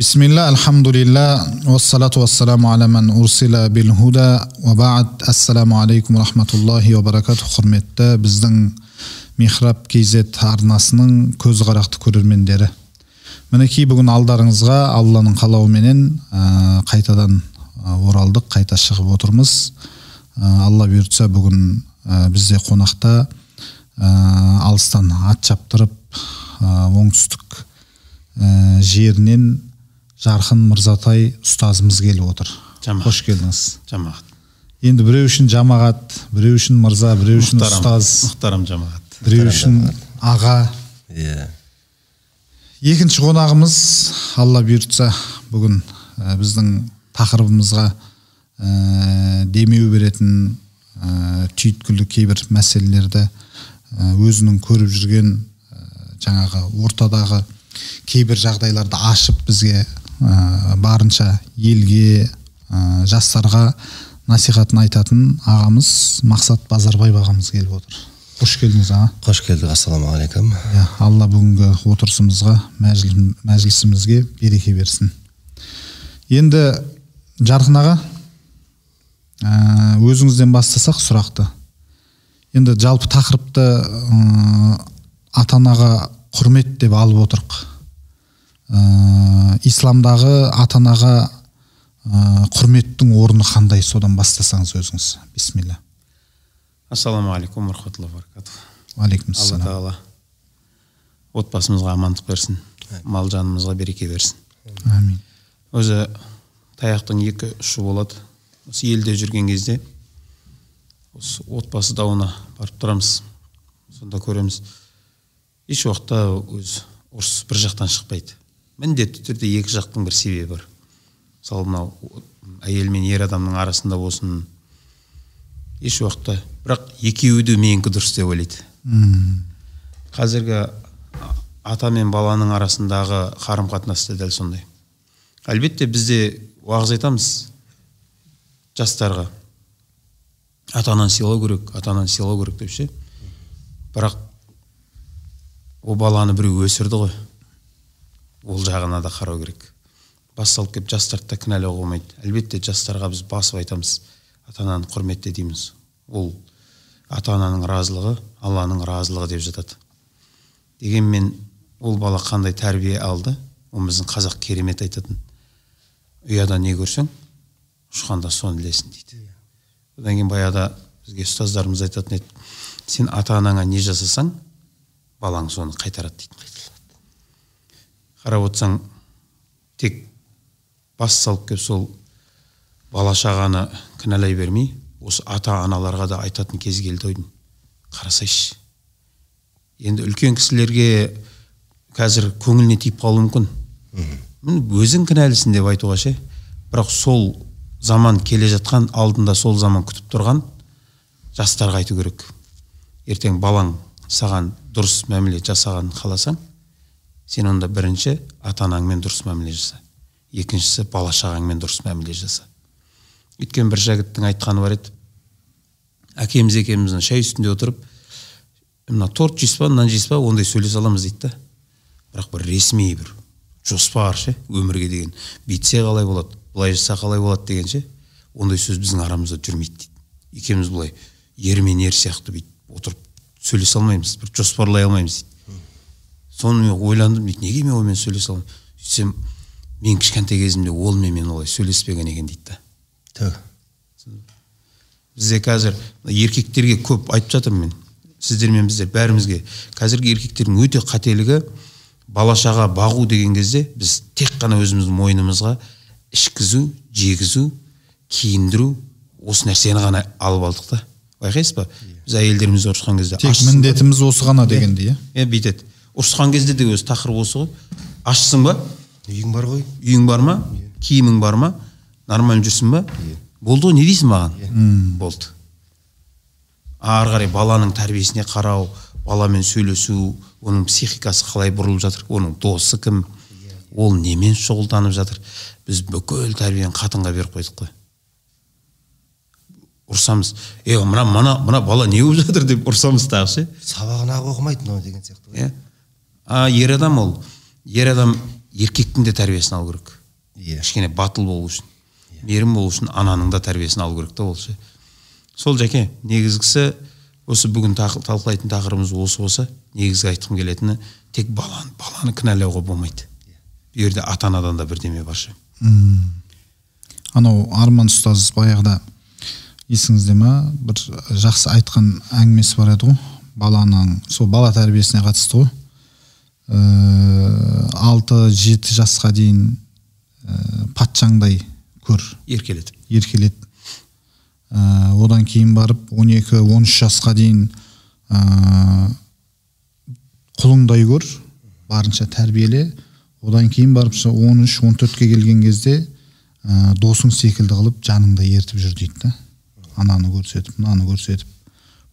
бисмилля альхамдулилля уассалату вассаламу аля ман урсила бил худа ва баад ассаламу алейкум рахматуллахи ва баракату құрметті біздің михраб kz арнасының көз қарақты көрермендері мінекей бүгін алдарыңызға алланың қалауыменен ә, қайтадан оралдық қайта шығып отырмыз ә, алла бұйыртса бүгін ә, бізде қонақта ә, алыстан ат шаптырып ә, оңтүстік ә, жерінен жарқын мырзатай ұстазымыз келіп отыр. Жамағат. Қош келдіңіз. Жамағат. Енді біреу үшін жамағат біреу үшін мырза біреу үшін ұстаз мұхтарам жамағат. біреу үшін аға. Иә. Екінші қонағымыз алла бұйыртса бүгін ә, біздің тақырыбымызға ә, демеу беретін ә, түйткілді кейбір мәселелерді ә, өзінің көріп жүрген ә, жаңағы ортадағы кейбір жағдайларды ашып бізге ә, барынша елге ә, жастарға насихатын айтатын ағамыз мақсат базарбаев ағамыз келіп отыр. Қош келдіңіз аға. Қош келдік ассалаумағалейкум. Иә алла бүгінгі отырысымызға мәжіл- мәжілісімізге береке берсін. Енді жарқын аға ә, өзіңізден бастасақ сұрақты. Енді жалпы тақырыпты ә, ата анаға құрмет деп алып отырық. Ә, исламдағы ата анаға ә, құрметтің орны қандай содан бастасаңыз өзіңіз? Бисмилля. Ассалаумағалейкум рахматуллахи баракату уалейкум алла отбасымызға амандық берсін мал жанымызға береке берсін. Амин. Өзі таяқтың екі ұшы болады. Осы елде жүрген кезде осы отбасы дауына барып тұрамыз. Сонда көреміз. Еш уақытта өз ұрыс бір жақтан шықпайды. Міндетті түрде екі жақтың бір себебі бар. Мысалы мынау әйел мен ер адамның арасында болсын еш уақытта. Бірақ екеуі де менікі дұрыс деп ойлайды. Қазіргі ата мен баланың арасындағы қарым қатынас та дәл сондай. Әлбетте бізде уағыз айтамыз жастарға. Ата ананы сыйлау керек ата ананы сыйлау керек деп ше? Бірақ ол баланы біреу өсірді ғой. Ол жағына да қарау керек. Бас салып келіп жастарды да кінәлауға болмайды әлбетте жастарға біз басып айтамыз ата ананы құрметте дейміз. Ол ата ананың разылығы алланың разылығы деп жатады. Дегенмен ол бала қандай тәрбие алды? Ол біздің қазақ керемет айтатын. Ұяда не көрсең ұшқанда соны ілесің дейді. Одан кейін баяғыда бізге ұстаздарымыз айтатын еді сен ата анаңа не жасасаң балаң соны қайтарады дейді. Қарап отырсаң тек бас салып келіп сол бала шағаны кінәлай бермей осы ата аналарға да айтатын кез келді ғой деймін. қарасайшы. Енді үлкен кісілерге қазір көңіліне тиіп қалуы мүмкін. Өзің кінәлісің деп айтуға ше. Бірақ сол заман келе жатқан алдында сол заман күтіп тұрған жастарға айту керек. Ертең балаң саған дұрыс мәміле жасағанын қаласаң сен онда бірінші ата анаңмен дұрыс мәміле жаса. Екіншісі бала шағаңмен дұрыс мәміле жаса. Өйткені бір жігіттің айтқаны бар еді. Әкеміз екеуміз шай үстінде отырып мына торт жейсіз ба нан жейсіз ба ондай сөйлесе аламыз дейді да. Бірақ бір ресми бір жоспар ше өмірге деген. Бүйтсе қалай болады былай жасаса қалай болады деген ше ондай сөз біздің арамызда жүрмейді дейді. Екеуміз былай ер мен ер сияқты бүйтіп отырып сөйлесе алмаймыз бір жоспарлай алмаймыз дейді. Соны мен ойландым дейді неге мен онымен сөйлесе алмаймын? Сөйтсем мен кішкентай кезімде онымен мен олай сөйлеспеген екен дейді да. Бізде қазір еркектерге көп айтып жатырмын мен. Сіздер мен біздер бәрімізге. Қазіргі еркектердің өте қателігі бала шаға бағу деген кезде біз тек қана өзіміздің мойнымызға ішкізу жегізу киіндіру осы нәрсені ғана алып алдық та. Байқайсыз ба? Біз әйелдеріміз ұрысқан кезде тек міндетіміз осы ғана дегендей иә? Иә бүйтеді. Ұрысқан кезде де өзі тақырып осы ғой. Ашсың ба? Үйің бар ғой. Үйің бар ма? Киімің бар ма? Нормально жүрсің ба? Болды ғой не дейсің маған? Болды. Ары қарай баланың тәрбиесіне қарау баламен сөйлесу оның психикасы қалай бұрылып жатыр оның досы кім? Ол немен шұғылданып жатыр? Біз бүкіл тәрбиені қатынға беріп қойдық қой. Ұрсамыз е мына мына мына бала не болып жатыр деп ұрсамыз тағы ше. Сабағын ақ оқымайды мынау деген сияқты ғой. Иә. А ер адам ол ер адам еркектің де тәрбиесін алу керек. Иә. Кішкене батыл болу үшін мейірім болу үшін ананың да тәрбиесін алу керек та ол ше сол жәке негізгісі осы бүгін талқылайтын тақырыбымыз осы болса негізгі айтқым келетіні тек баланы баланы кінәлауға болмайды. Бұл жерде ата анадан да бірдеме бар ше. Анау арман ұстаз баяғыда есіңізде ма? бір жақсы айтқан әңгімесі бар еді ғой. Баланың сол бала тәрбиесіне қатысты ғой. Алты жеті жасқа дейін ә, патшаңдай көр. Еркелетіп еркелет. Ә, одан кейін барып 12-13 жасқа дейін ә, құлыңдай көр. Барынша тәрбиеле. Одан кейін барып 13-14-ке келген кезде ә, досың секілді қылып жаныңда ертіп жүр дейді да. Ананы көрсетіп мынаны көрсетіп.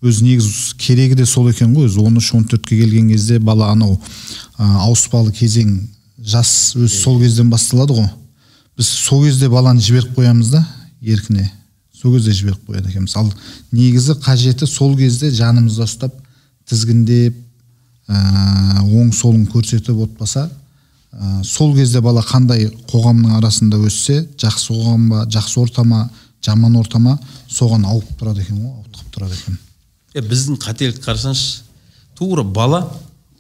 Өзі негізі керегі де сол екен ғой. Өзі 13-14-ке келген кезде бала анау ә, ауыспалы кезең жас өзі сол кезден басталады ғой. Біз сол кезде баланы жіберіп қоямыз да еркіне. Сол кезде жіберіп қояды екенбіз. Ал негізі қажеті сол кезде жанымызда ұстап тізгіндеп ә, оң солын көрсетіп отпаса ә, сол кезде бала қандай қоғамның арасында өссе жақсы қоғам ба жақсы орта ма жаман орта ма соған ауып тұрады екен ғой ауытқып тұрады екен. Е біздің қателікті қарасаңызшы тура бала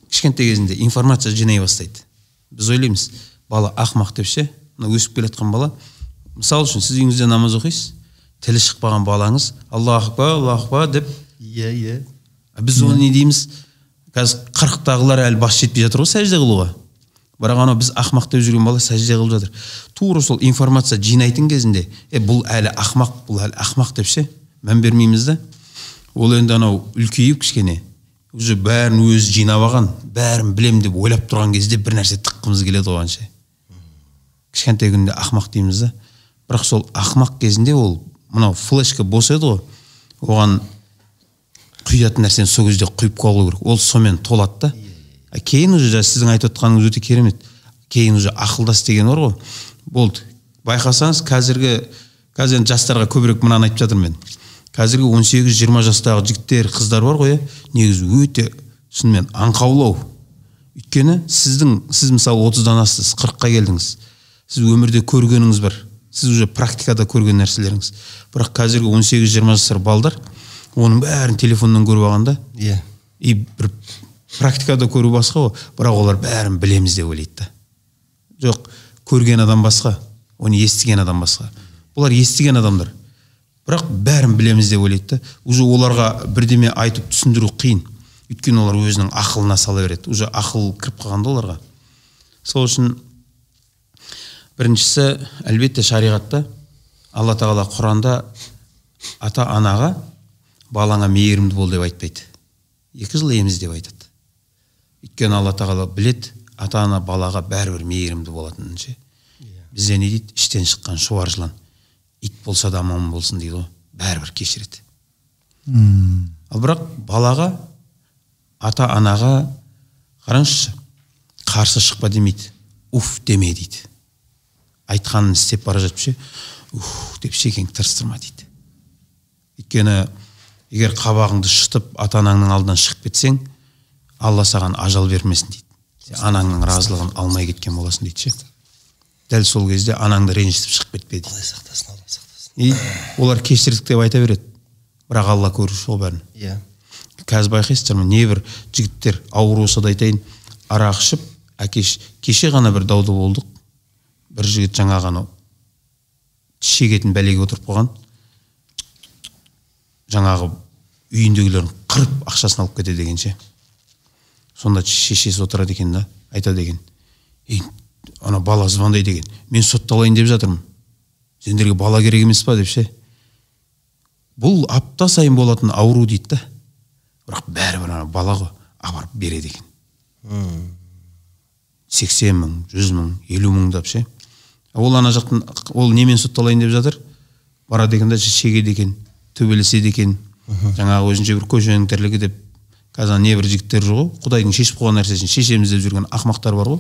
кішкентай кезінде информация жинай бастайды. Біз ойлаймыз бала ақымақ деп ше мына өсіп келе жатқан бала. Мысалы үшін сіз үйіңізде намаз оқисыз тілі шықпаған балаңыз аллаху акбар аллаху акбар деп. Иә иә. А біз оны не дейміз? Қазір қырықтағылар әлі бас жетпей жатыр ғой сәжде қылуға. Бірақ анау біз ақымақ деп жүрген бала сәжде қылып жатыр. Тура сол информация жинайтын кезінде е бұл әлі ақымақ бұл әлі ақымақ деп ше мән бермейміз да ол енді анау үлкейіп кішкене. Уже бәрін өзі жинап алған бәрін білемін деп ойлап тұрған кезде бір нәрсе тыққымыз келеді оған ше. Кішкентай күнде ақымақ дейміз да. Бірақ сол ақымақ кезінде ол мынау флешка бос еді ғой. Оған құятын нәрсені сол кезде құйып қалу керек. Ол сонымен толады да. А кейін уже жаңа сіздің айтып отқаныңыз өте керемет. Кейін уже ақылдас деген бар ғой. Болды. Байқасаңыз қазіргі қазір енді жастарға көбірек мынаны айтып жатырмын мен. Қазіргі 18-20 жастағы жігіттер қыздар бар ғой иә. Негізі өте шынымен аңқаулау. Өйткені сіздің сіз мысалы отыздан астыңыз қырыққа келдіңіз. Сіз өмірде көргеніңіз бар. Сіз уже практикада көрген нәрселеріңіз. Бірақ қазіргі 18-20 жасар балдар оның бәрін телефоннан көріп алған да иә. и бір практикада көру басқа ғой. Бірақ олар бәрін білеміз деп ойлайды да. Жоқ көрген адам басқа оны естіген адам басқа. Бұлар естіген адамдар. Бірақ бәрін білеміз деп ойлайды да уже оларға бірдеме айтып түсіндіру қиын. Өйткені олар өзінің ақылына сала береді. Уже ақыл кіріп қалған да оларға. Сол үшін біріншісі әлбетте шариғатта алла тағала құранда ата анаға балаңа мейірімді бол деп айтпайды. Екі жыл еміз деп айтады. Өйткені алла тағала білет ата ана балаға бәрібір мейірімді болатынын ше. Бізде не дейді? Іштен шыққан шуар жылан ит болса да аман болсын дейді ғой бәрібір кешіреді ал бірақ балаға ата анаға қараңызшы қарсы шықпа демейді уф деме дейді айтқанын істеп бара жатып ше ух деп шекеңді тырыстырма дейді өйткені егер қабағыңды шытып ата анаңның алдынан шығып кетсең алла саған ажал бермесін дейді сен анаңның разылығын алмай кеткен боласың дейді ше дәл сол кезде анаңды ренжітіп шығып кетпе дейді алла сақтасын и олар кешірдік деп айта береді. Бірақ алла көруші ғой бәрін. Иә. Қазір байқайсыздар ма? Небір жігіттер ауыр болса да айтайын арақ ішіп әкеш кеше ғана бір дауда болдық. Бір жігіт жаңағы анау шегетін бәлеге отырып қалған. Жаңағы үйіндегілерін қырып ақшасын алып кетеді екен ше сонда шешесі отырады екен да айтады екен ей ана бала звондайды екен. Мен сотталайын деп жатырмын. Сендерге бала керек емес па деп ше? Бұл апта сайын болатын ауру дейді да. Бірақ бәрібір ана бала ғой апарып береді екен. Сексен мың жүз мың елу мыңдап ше. Ол ана жақтан ол немен сотталайын деп жатыр? Барады екен да шегеді екен төбелеседі екен. Жаңағы өзінше бір көшенің тірлігі деп қазір небір жігіттер жүр ғой. Құдайдың шешіп қойған нәрсесін шешеміз деп жүрген ақымақтар бар ғой.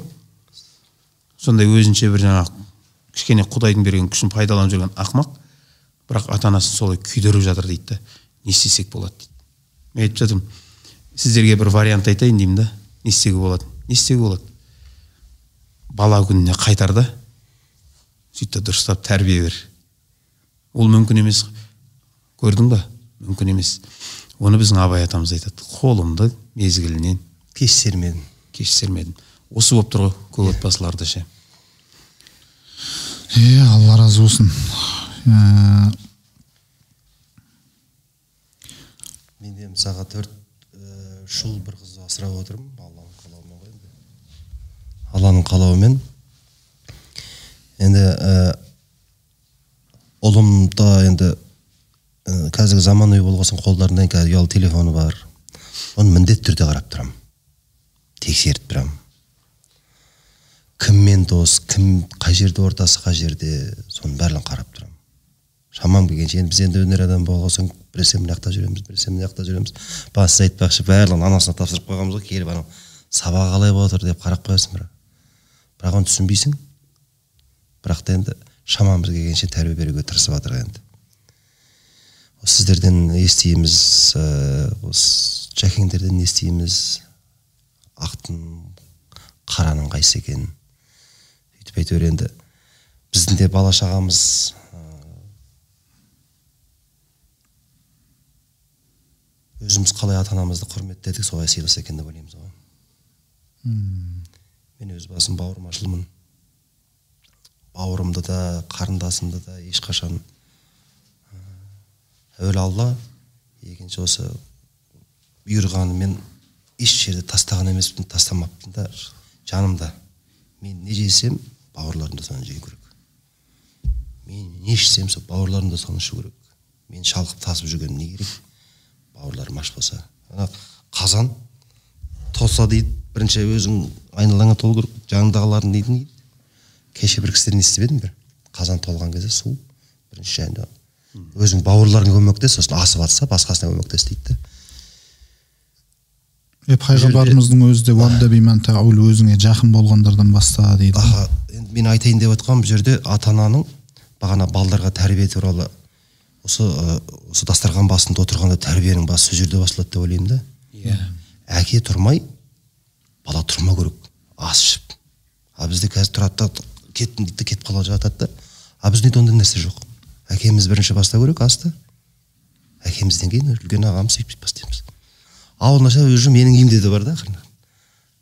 Сондай өзінше бір жаңағы кішкене құдайдың берген күшін пайдаланып жүрген ақымақ бірақ ата анасын солай күйдіріп жатыр дейді да не істесек болады дейді. Мен айтып жатырмын сіздерге бір вариант айтайын деймін да не істеуге болады не істеуге болады? Бала күніне қайтар да сөйтіп дұрыстап тәрбие бер. Ол мүмкін емес. Көрдің ба мүмкін емес. Оны біздің абай атамыз айтады қолымды мезгілінен кеш сермедім кеш сермедім осы болып тұр ғой көп отбасыларда ше. Иә алла разы болсын. Ә, мен төрт үш ұл бір қызды асырап отырмын. Алланың қалауымен ғой енді. Алланың қалауымен. Енді ұлым да енді қазіргі заманауи соң қолдарында қазір ұялы телефоны бар. Оны міндетті түрде қарап тұрамын. Тексеріп тұрамын. Кіммен дос кім қай жерде ортасы қай жерде соның барлығын қарап тұрамын. Шамам келгенше енді біз енді өнер адамы болған соң біресе мына жақта жүреміз біресе мына жақта жүреміз бағана сіз айтпақшы барлығын анасына тапсырып қойғанбыз ғой келіп анау сабағы қалай болып жатыр деп қарап қоясың бірақ. Бірақ оны түсінбейсің. Бірақ та енді шамамыз келгенше тәрбие беруге тырысып жатырық енді. Сіздерден естиміз ыыы осы жәкеңдерден естиміз ақтың қараның қайсысы екенін сөйтіп әйтеуір енді біздің де бала шағамыз өзіміз қалай ата анамызды құрметтедік солай сыйласа екен деп ойлаймыз ғой мен өз басым бауырмашылмын. Бауырымды да қарындасымды да ешқашан әуелі алла екінші осы бұйырғанымен еш жерде тастаған емеспін тастамаппын да жанымда. Мен не жесем бауырларым да соны жеу керек. Мен не ішсем сол бауырларым да соны ішу керек. Мен шалқып тасып жүргенім не керек? Бауырларым аш болса. Ана қазан толса дейді бірінші өзің айналаңа толу керек жаныңдағылардың дейтін дейді? Кеше бір кісіден естіп едім бір? Қазан толған кезде су бірінші жайында. Өзің бауырларыңа көмектес сосын асып жатса басқасына көмектес дейді да е пайғамбарымыздың өзі де өзіңе жақын болғандардан баста дейді аха енді мен айтайын деп отқаным бұл жерде ата ананың бағана балдарға тәрбие туралы осы осы дастархан басында отырғанда тәрбиенің басы сол жерде басталады деп ойлаймын да иә әке тұрмай бала тұрмау керек ас ішіп а бізде қазір тұрады да кеттім дейді кетіп қала жатады да а бізде ондай нәрсе жоқ әкеміз бірінші бастау керек асты әкемізден кейін үлкен ағамыз сөйтіп сөйтіп бастаймыз ауылнаша уже менің үйімде де бар да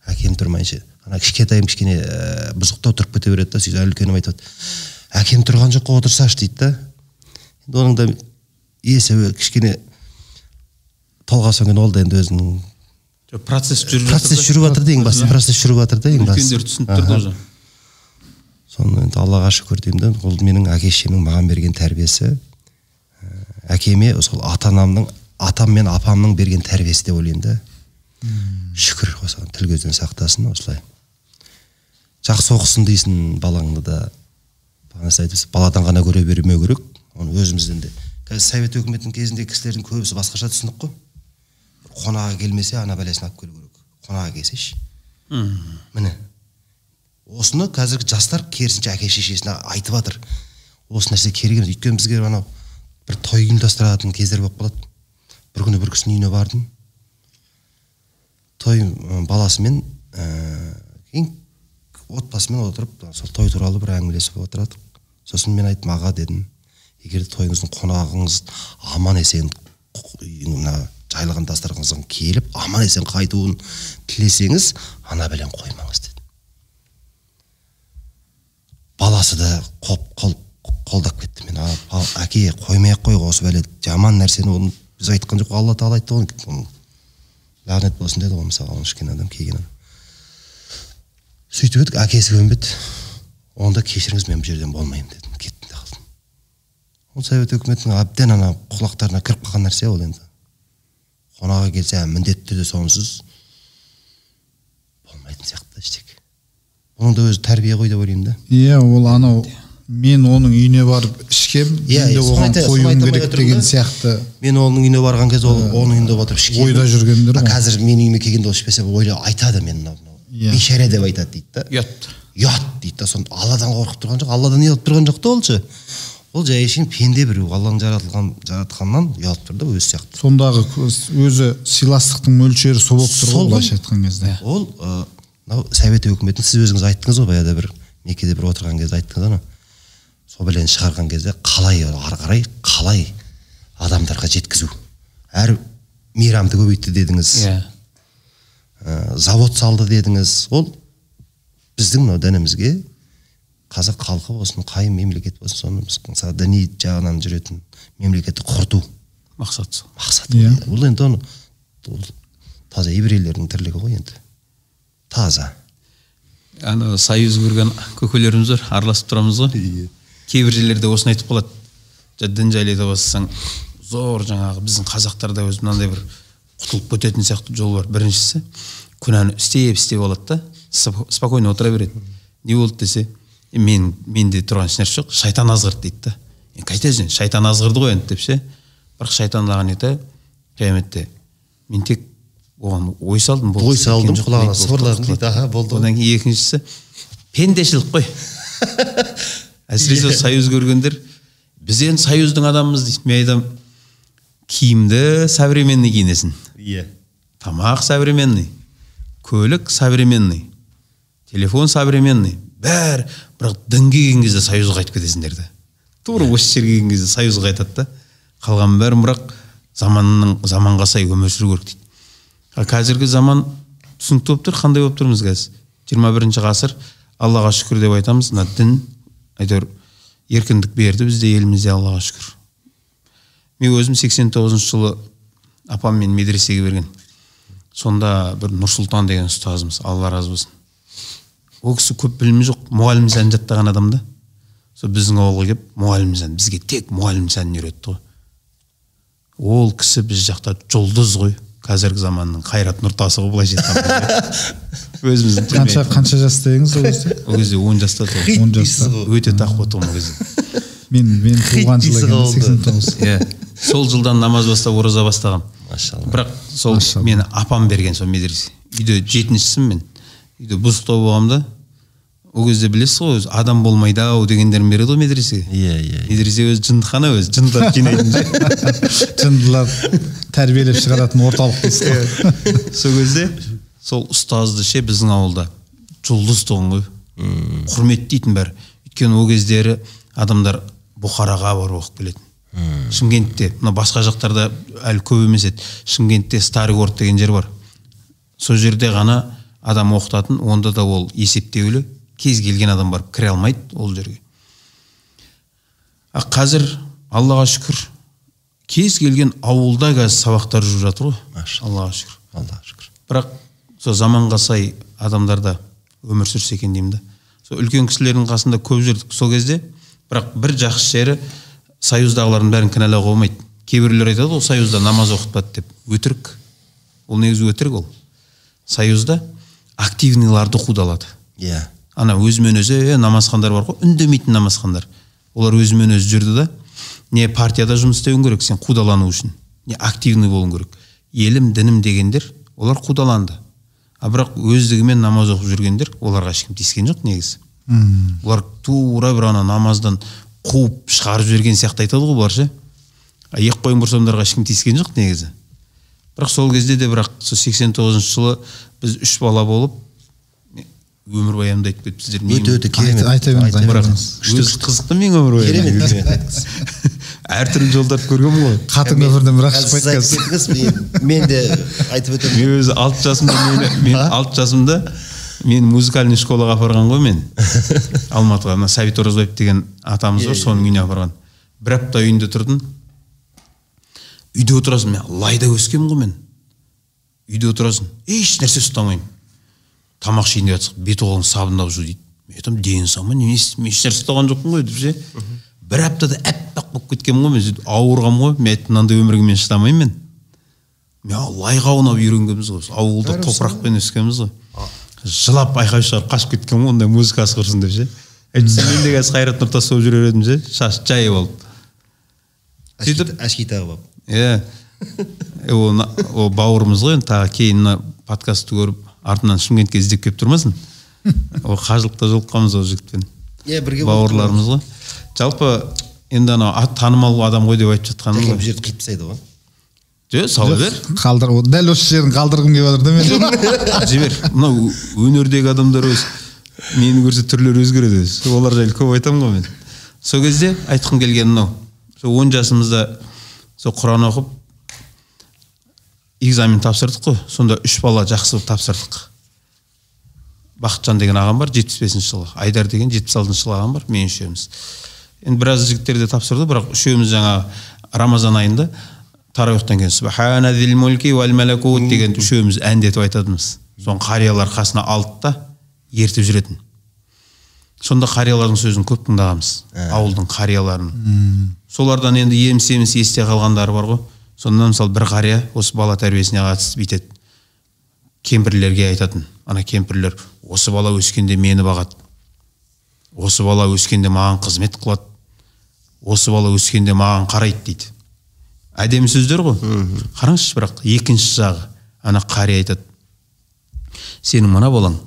әкем тұрмайынша ана кішкентайым кішкене ә, бұзықтау тұрып кете береді да сөйтіп үлкенім айтады. Әкем тұрған жоқ қой отырсашы дейді да. Енді оның да есі кішкене толған соң кейін ол да енді өзінің. Процесс жүріп процесс жүріп жатыр да ең басты процесс жүріп жатыр да ең басты үлкендер түсініп тұр уже. Соны енді аллаға шүкір деймін да ол менің әке шешемнің маған берген тәрбиесі. Ә, әкеме сол ата анамның атам мен апамның берген тәрбиесі деп ойлаймын да. Шүкір осыған тіл көзден сақтасын осылай. Жақсы оқысын дейсің балаңды да. Бағана сіз айтыпсыз баладан ғана көре бермеу керек. Оны өзімізден де. Қазір совет өкіметінің кезінде кісілердің көбісі басқаша түсінік қой. Қонаға келмесе ана бәлесін алып келу керек. Қонаға келсеші міне. Осыны қазіргі жастар керісінше әке шешесіне айтып жатыр осы нәрсе керек емес. Өйткені бізге анау бір той ұйымдастыратын кездер болып қалады. Бір күні бір кісінің үйіне бардым. Той баласымен ыыы кейін отбасымен отырып сол той туралы бір әңгімелесіп отырдық сосын мен айттым аға дедім. Егер тойыңыздың қонағыңыз аман есен мына жайылған дастарханыңызға келіп аман есен қайтуын тілесеңіз ана бәлені қоймаңыз деді баласы да қол, қол, қолдап кетті. Мен «А, ал әке қоймай ақ қой осы бәле жаман нәрсені оны біз айтқан жоқ алла тағала айтты ғой лағнет болсын деді ғой мысалы оны ішкен адам келген адам. Сөйтіп едік әкесі көнбеді. Онда кешіріңіз мен бұл жерден болмаймын дедім кеттім де қалдым. Ол совет өкіметінің әбден ана құлақтарына кіріп қалған нәрсе ол енді. Қонаға келсе ә, міндетті түрде сонсыз болмайтын сияқты ештеңе оның да өзі тәрбие ғой деп ойлаймын да. Иә ол анау мен оның үйіне барып ішкем Иә, иә, оған қоюым керек деген сияқты. мен оның үйіне барған кезде ол оның үйінде отырып ішкен. ойда жүргендер ғой. қазір менің үйіме келгенде ол ішпесе ойла айтады мен мынау Иә. бейшара деп айтады дейді да. Ұят. Ұят дейді да соны алладан қорқып тұрған жоқ алладан ұялып тұрған жоқ та ол ше. Ол жай әшейін пенде біреу алланың жаратылған жаратқаннан ұялып тұр да өзі сияқты. Сондағы өзі сыйластықтың мөлшері сол болып тұр ғой былайша айтқан кезде. Ол мынау совет өкіметін сіз өзіңіз айттыңыз ғой баяғыда бір некеде бір отырған кезде айттыңыз анау. Сол бәлені шығарған кезде қалай ары қарай қалай адамдарға жеткізу? Әр мейрамды көбейтті дедіңіз. Иә. Ә, завод салды дедіңіз. Ол біздің мынау дінімізге қазақ халқы болсын қай мемлекет болсын соны біз мысалы діни жағынан жүретін мемлекетті құрту. Мақсат. Сол мақсат Иә. ғой. ол енді оны ол таза еврейлердің тірлігі ғой енді. Таза. Ана союз көрген көкелеріміз бар араласып тұрамыз ғой. Кейбір жерлерде осыны айтып қалады. «Жа дін жайлы айта бастасаң зор жаңағы біздің қазақтарда өзі мынандай бір құтылып кететін сияқты жол бар. Біріншісі күнәні істеп істеп алады да сп- спокойно отыра береді. Не болды десе «Е, мен менде тұрған ешнәрсе жоқ шайтан азғырды дейді да. Енді қайтесің шайтан азғырды ғой енді деп ше бірақ шайтан маған не айтады қияметте мен тек оған ой салдым ой салдым, құлағына болды, сыбырладым дейді. Аха, болды. Одан кейін екіншісі пендешілік қой. әсіресе союз көргендер біз енді союздың адамымыз дейді мен айтамын киімді современный киінесің иә. Тамақ современный көлік современный телефон современный бәрі бірақ дінге келген кезде союзға қайтып кетесіңдер да тура осы жерге келген кезде союзға қайтады да қалғанның бәрін бірақ заманның заманға сай өмір сүру керек дейді. Ал қазіргі заман түсінікті болып тұр қандай болып тұрмыз қазір? Жиырма бірінші ғасыр. Аллаға шүкір деп айтамыз мына дін әйтеуір еркіндік берді бізде елімізде аллаға шүкір. Мен өзім 89 жылы апаммен медресеге берген. Сонда бір нұрсұлтан деген ұстазымыз алла разы болсын. Ол кісі көп білімі жоқ мұғалім сәнін жаттаған адам да. Сол біздің ауылға келіп мұғалім сән бізге тек мұғалім сәнін үйретті ғой. Ол кісі біз жақта жұлдыз ғой. Қазіргі заманның қайрат нұртасы ғой былайша айтқанда. өзіміздің қанша қанша жаста едіңіз ол кезде? ол кезде он жаста он жаста. өте тақуа тұғым ол кезде. Мен мен туған жылы екен сексен тоғыз. Иә. Сол жылдан намаз бастап ораза бастағанмын машалла. Бірақ сол мені апам берген сол медресе. Үйде жетіншісімін мен. Үйде бұзықтау болғанмын да. Ол кезде білесіз ғой өзі адам болмайды ау дегендерін береді ғой медресеге. Иә иә иә. медресе өзі жындыхана өзі жындыларды жинайтын жер жындылар тәрбиелеп шығаратын орталық дейсіз ғой сол кезде сол ұстазды ше біздің ауылда. Жұлдыз тұғын ғой құрметтейтін бәрі. Өйткені ол кездері адамдар бұхараға барып оқып келетін. Шымкентте. Мына басқа жақтарда әлі көп емес еді. Шымкентте старый город деген жер бар. Сол жерде ғана адам оқытатын онда да ол есептеулі кез келген адам барып кіре алмайды ол жерге. А қазір аллаға шүкір кез келген ауылда қазір сабақтар жүріп жатыр ғой. Аллаға шүкір. Аллаға шүкір. Бірақ сол заманға сай адамдарда өмір сүрсе екен деймін да. Сол үлкен кісілердің қасында көп жүрдік сол кезде. Бірақ бір жақсы жері союздағылардың бәрін кінәлауға болмайды. Кейбіреулер айтады ғой союзда намаз оқытпады деп. Өтірік. Ол негізі өтірік ол. Союзда активныйларды қудалады. Иә. Ана өзімен өзі е, намазхандар бар ғой үндемейтін намазхандар олар өзімен өзі жүрді да не партияда жұмыс істеуің керек сен қудалану үшін не активный болуың керек. Елім дінім дегендер олар қудаланды а бірақ өздігімен намаз оқып жүргендер оларға ешкім тиіскен жоқ негізі. Мм. олар тура бір ана намаздан қуып шығарып жіберген сияқты айтады ғой бұлар ше а екі қойын бұрсамдарға ешкім тиіскен жоқ негізі. Бірақ сол кезде де бірақ сол сексен тоғызыншы жылы біз үш бала болып өмірбаянымды айтып кетіпсіздер өте өте керемет. Айта- беріңіз, айта бірақ қызықты менің өмірбаяным керемет. әртүрлі жолдарды көргенмін ғой. Қатын өмірден бір ақ қазір шықпайды сіз айтып қазір кеттіңіз мен- де айтып өтемін. Мен өзі алты жасымда мені мен алты жасымда мені музыкальный школаға апарған ғой мен. Алматыға мына сәбит оразбаев деген атамыз бар соның үйіне апарған. Бір апта үйінде тұрдым. Үйде отырасың мен лайда өскенмін ғой мен. Үйде отырасың еш нәрсе ұстамаймын тамақ ішейін деп жатсақ бет қолың сабындап жу дейді. Мен айтамын дені сау ма не мен еш нәрсе ұстаған жоқпын ғой деп ше. Бір аптада аппақ болып кеткенмін ғой мен сөйтіп ауырғанмын ғой. Мен айттым мынандай өмірге мен шыдамаймын мен мен лайға аунап үйренгенбіз ғой. Ауылда топырақпен өскенбіз ғой. Жылап айқай шығарып қашып кеткенмін ғой ондай музыкасы құрсын деп ше. Әйтпесе мен де қазір қайрат нұртас болып жүрер едім ше. Шаш жайып алып сөйтіп әшки тағып алып иә. Ол ол бауырымыз ғой енді тағы кейін мына подкастты көріп артынан шымкентке іздеп келіп тұрмасын. Ол қажылықта жолыққанбыз ол жігітпен. Иә бірге бауырларымыз ғой. Жалпы енді анау ат- танымал адам ғой деп айтып жатқаным бұл ғой. жерді қиып тастайды ғой. Жоқ сала бер қалдыр дәл осы жерін қалдырғым келіп жатыр да мен жібер. Мынау өнердегі адамдар өз мені көрсе түрлері өзгереді өзі олар жайлы көп айтамын ғой мен. Сол кезде айтқым келгені мынау. Сол он жасымызда сол құран оқып экзамен тапсырдық қой. Сонда үш бала жақсы болып тапсырдық. Бақытжан деген ағам бар жетпіс бесінші жылғы. Айдар деген жетпіс алтыншы жылғы ағам бар мен үшеуміз енді біраз жігіттер де тапсырды бірақ үшеуміз жаңағы рамазан айында тарауихтан кейін субхана зил мульки уәл малакут деген үшеуміз әндетіп айтатынбыз. Соны қариялар қасына алды да ертіп жүретін. Сонда қариялардың сөзін көп тыңдағанбыз. Ауылдың қарияларының солардан енді еміс еміс есте қалғандары бар ғой. Сонда мысалы бір қария осы бала тәрбиесіне қатысты бүйтеді. Кемпірлерге айтатын. Ана кемпірлер осы бала өскенде мені бағады осы бала өскенде маған қызмет қылады. Осы бала өскенде маған қарайды дейді. Әдемі сөздер ғой. Қараңызшы бірақ екінші жағы ана қария айтады. Сенің мына балаң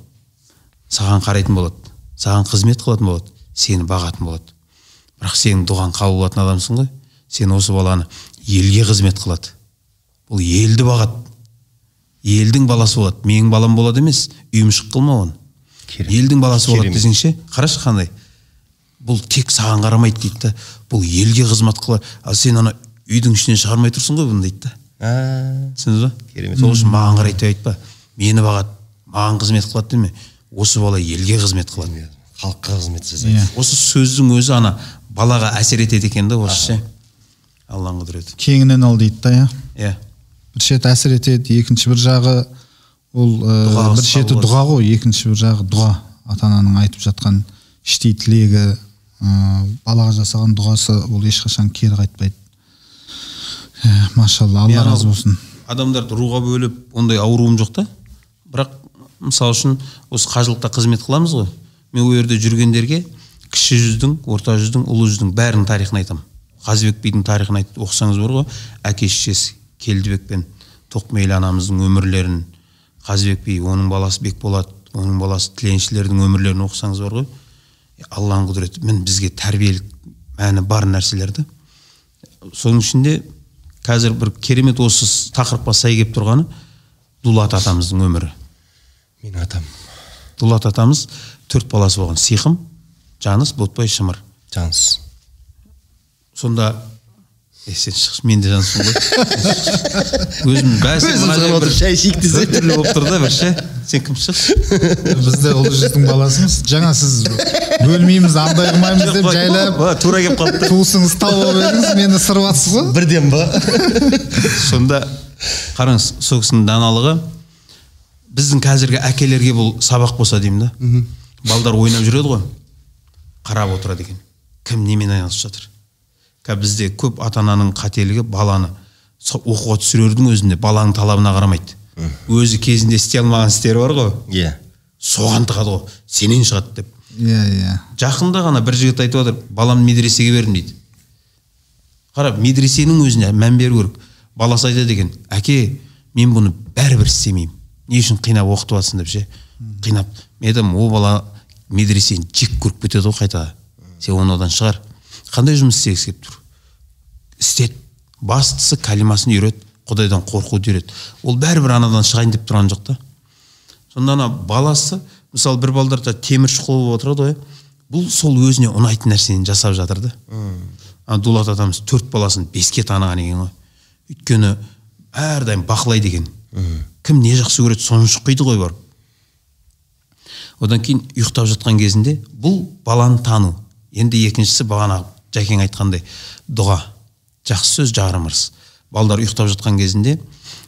саған қарайтын болады саған қызмет қылатын болады сені бағатын болады. Бірақ сенің дұғаң қабыл болатын адамсың ғой. Сен осы баланы елге қызмет қылады. Бұл елді бағады. Елдің баласы болады. Менің балам болады емес үйімшік қылма оны. Елдің баласы болады десеңше қарашы қандай? Бұл тек саған қарамайды дейді да. Бұл елге қызмет қылады ал сен ана үйдің ішінен шығармай тұрсың ғой бұны дейді да. Түсіндіңіз ба? Керемет. сол үшін маған қарайды деп айтпа. Мені бағады маған қызмет қылады деме. Осы бала елге қызмет қылады. Халыққа қызмет жасайды. Иә. Осы сөздің өзі ана балаға әсер етеді екен да осы ше алланың құдіреті. Кеңінен ал дейді да иә. Иә. Бір шеті әсер етеді екінші бір жағы. Ол ә, бір шеті дұға ғой екінші бір жағы дұға. Ата ананың айтып жатқан іштей тілегі ә, балаға жасаған дұғасы ол ешқашан кері қайтпайды. Ә, машалла алла разы болсын. адамдарды руға бөліп ондай ауруым жоқ та. Бірақ мысалы үшін осы қажылықта қызмет қыламыз ғой. Мен ол жерде жүргендерге кіші жүздің орта жүздің ұлы жүздің бәрінің тарихын айтамын. Қазыбек бидің тарихын айтып оқысаңыз бар ғой әке шешесі келдібек пен тоқмейілі анамыздың өмірлерін қазыбек би оның баласы бекболат оның баласы тіленшілердің өмірлерін оқысаңыз бар ғой. Алланың құдіреті міне бізге тәрбиелік мәні бар нәрселер да соның ішінде қазір бір керемет осы тақырыпқа сай келіп тұрғаны дулат атамыздың өмірі. Менің атам. Дулат атамыз төрт баласы болған. Сиқым жаныс ботпай шымыр. Жаныс. Сонда е сен шықшы мен де жаныспын ғой өзім бәсе шай ішейік десе. түрлі болып тұр да бір ше сен кім шықшы біз де ұлы жүздің баласымыз. Жаңа сіз бөлмейміз андай қылмаймыз деп жайлап тура келіп қалыпты. туысыңыз тауып едіңіз мені сырыватсыз ғой. Бірден ба? Сонда қараңыз сол кісінің даналығы біздің қазіргі әкелерге бұл сабақ болса деймін да балдар ойнап жүреді ғой қарап отырады екен. Кім немен айналысып жатыр? Қазір бізде көп ата ананың қателігі баланы оқуға түсірердің өзінде баланың талабына қарамайды. Өзі кезінде істей алмаған істері бар ғой. Иә. Соған тығады ғой. Сенен шығады деп. Иә иә. Жақында ғана бір жігіт айтып жатыр баламды медресеге бердім дейді. Қара медресенің өзіне мән беру керек. Баласы айтады екен әке мен бұны бәрібір істемеймін. Не үшін қинап оқытып жатсың деп ше? Қинап. Мен айтамын ол бала медресені жек көріп кетеді ғой қайта сен оны одан шығар қандай жұмыс істегісі келіп тұр? Істет бастысы кәлимасын үйрет құдайдан қорқуды үйрет. Ол бәрібір анадан шығайын деп тұрған жоқ та. Сонда ана баласы мысалы бір балдар да темір шұқыл болып отырады ғой бұл сол өзіне ұнайтын нәрсені жасап жатыр да. Ана дулат атамыз төрт баласын беске таныған екен ғой. Өйткені әрдайым бақылайды екен. Кім не жақсы көреді соны шұқиды ғой барып. Одан кейін ұйықтап жатқан кезінде бұл баланы тану. Енді екіншісі бағана жәкең айтқандай дұға жақсы сөз жарым ырыс балдар ұйықтап жатқан кезінде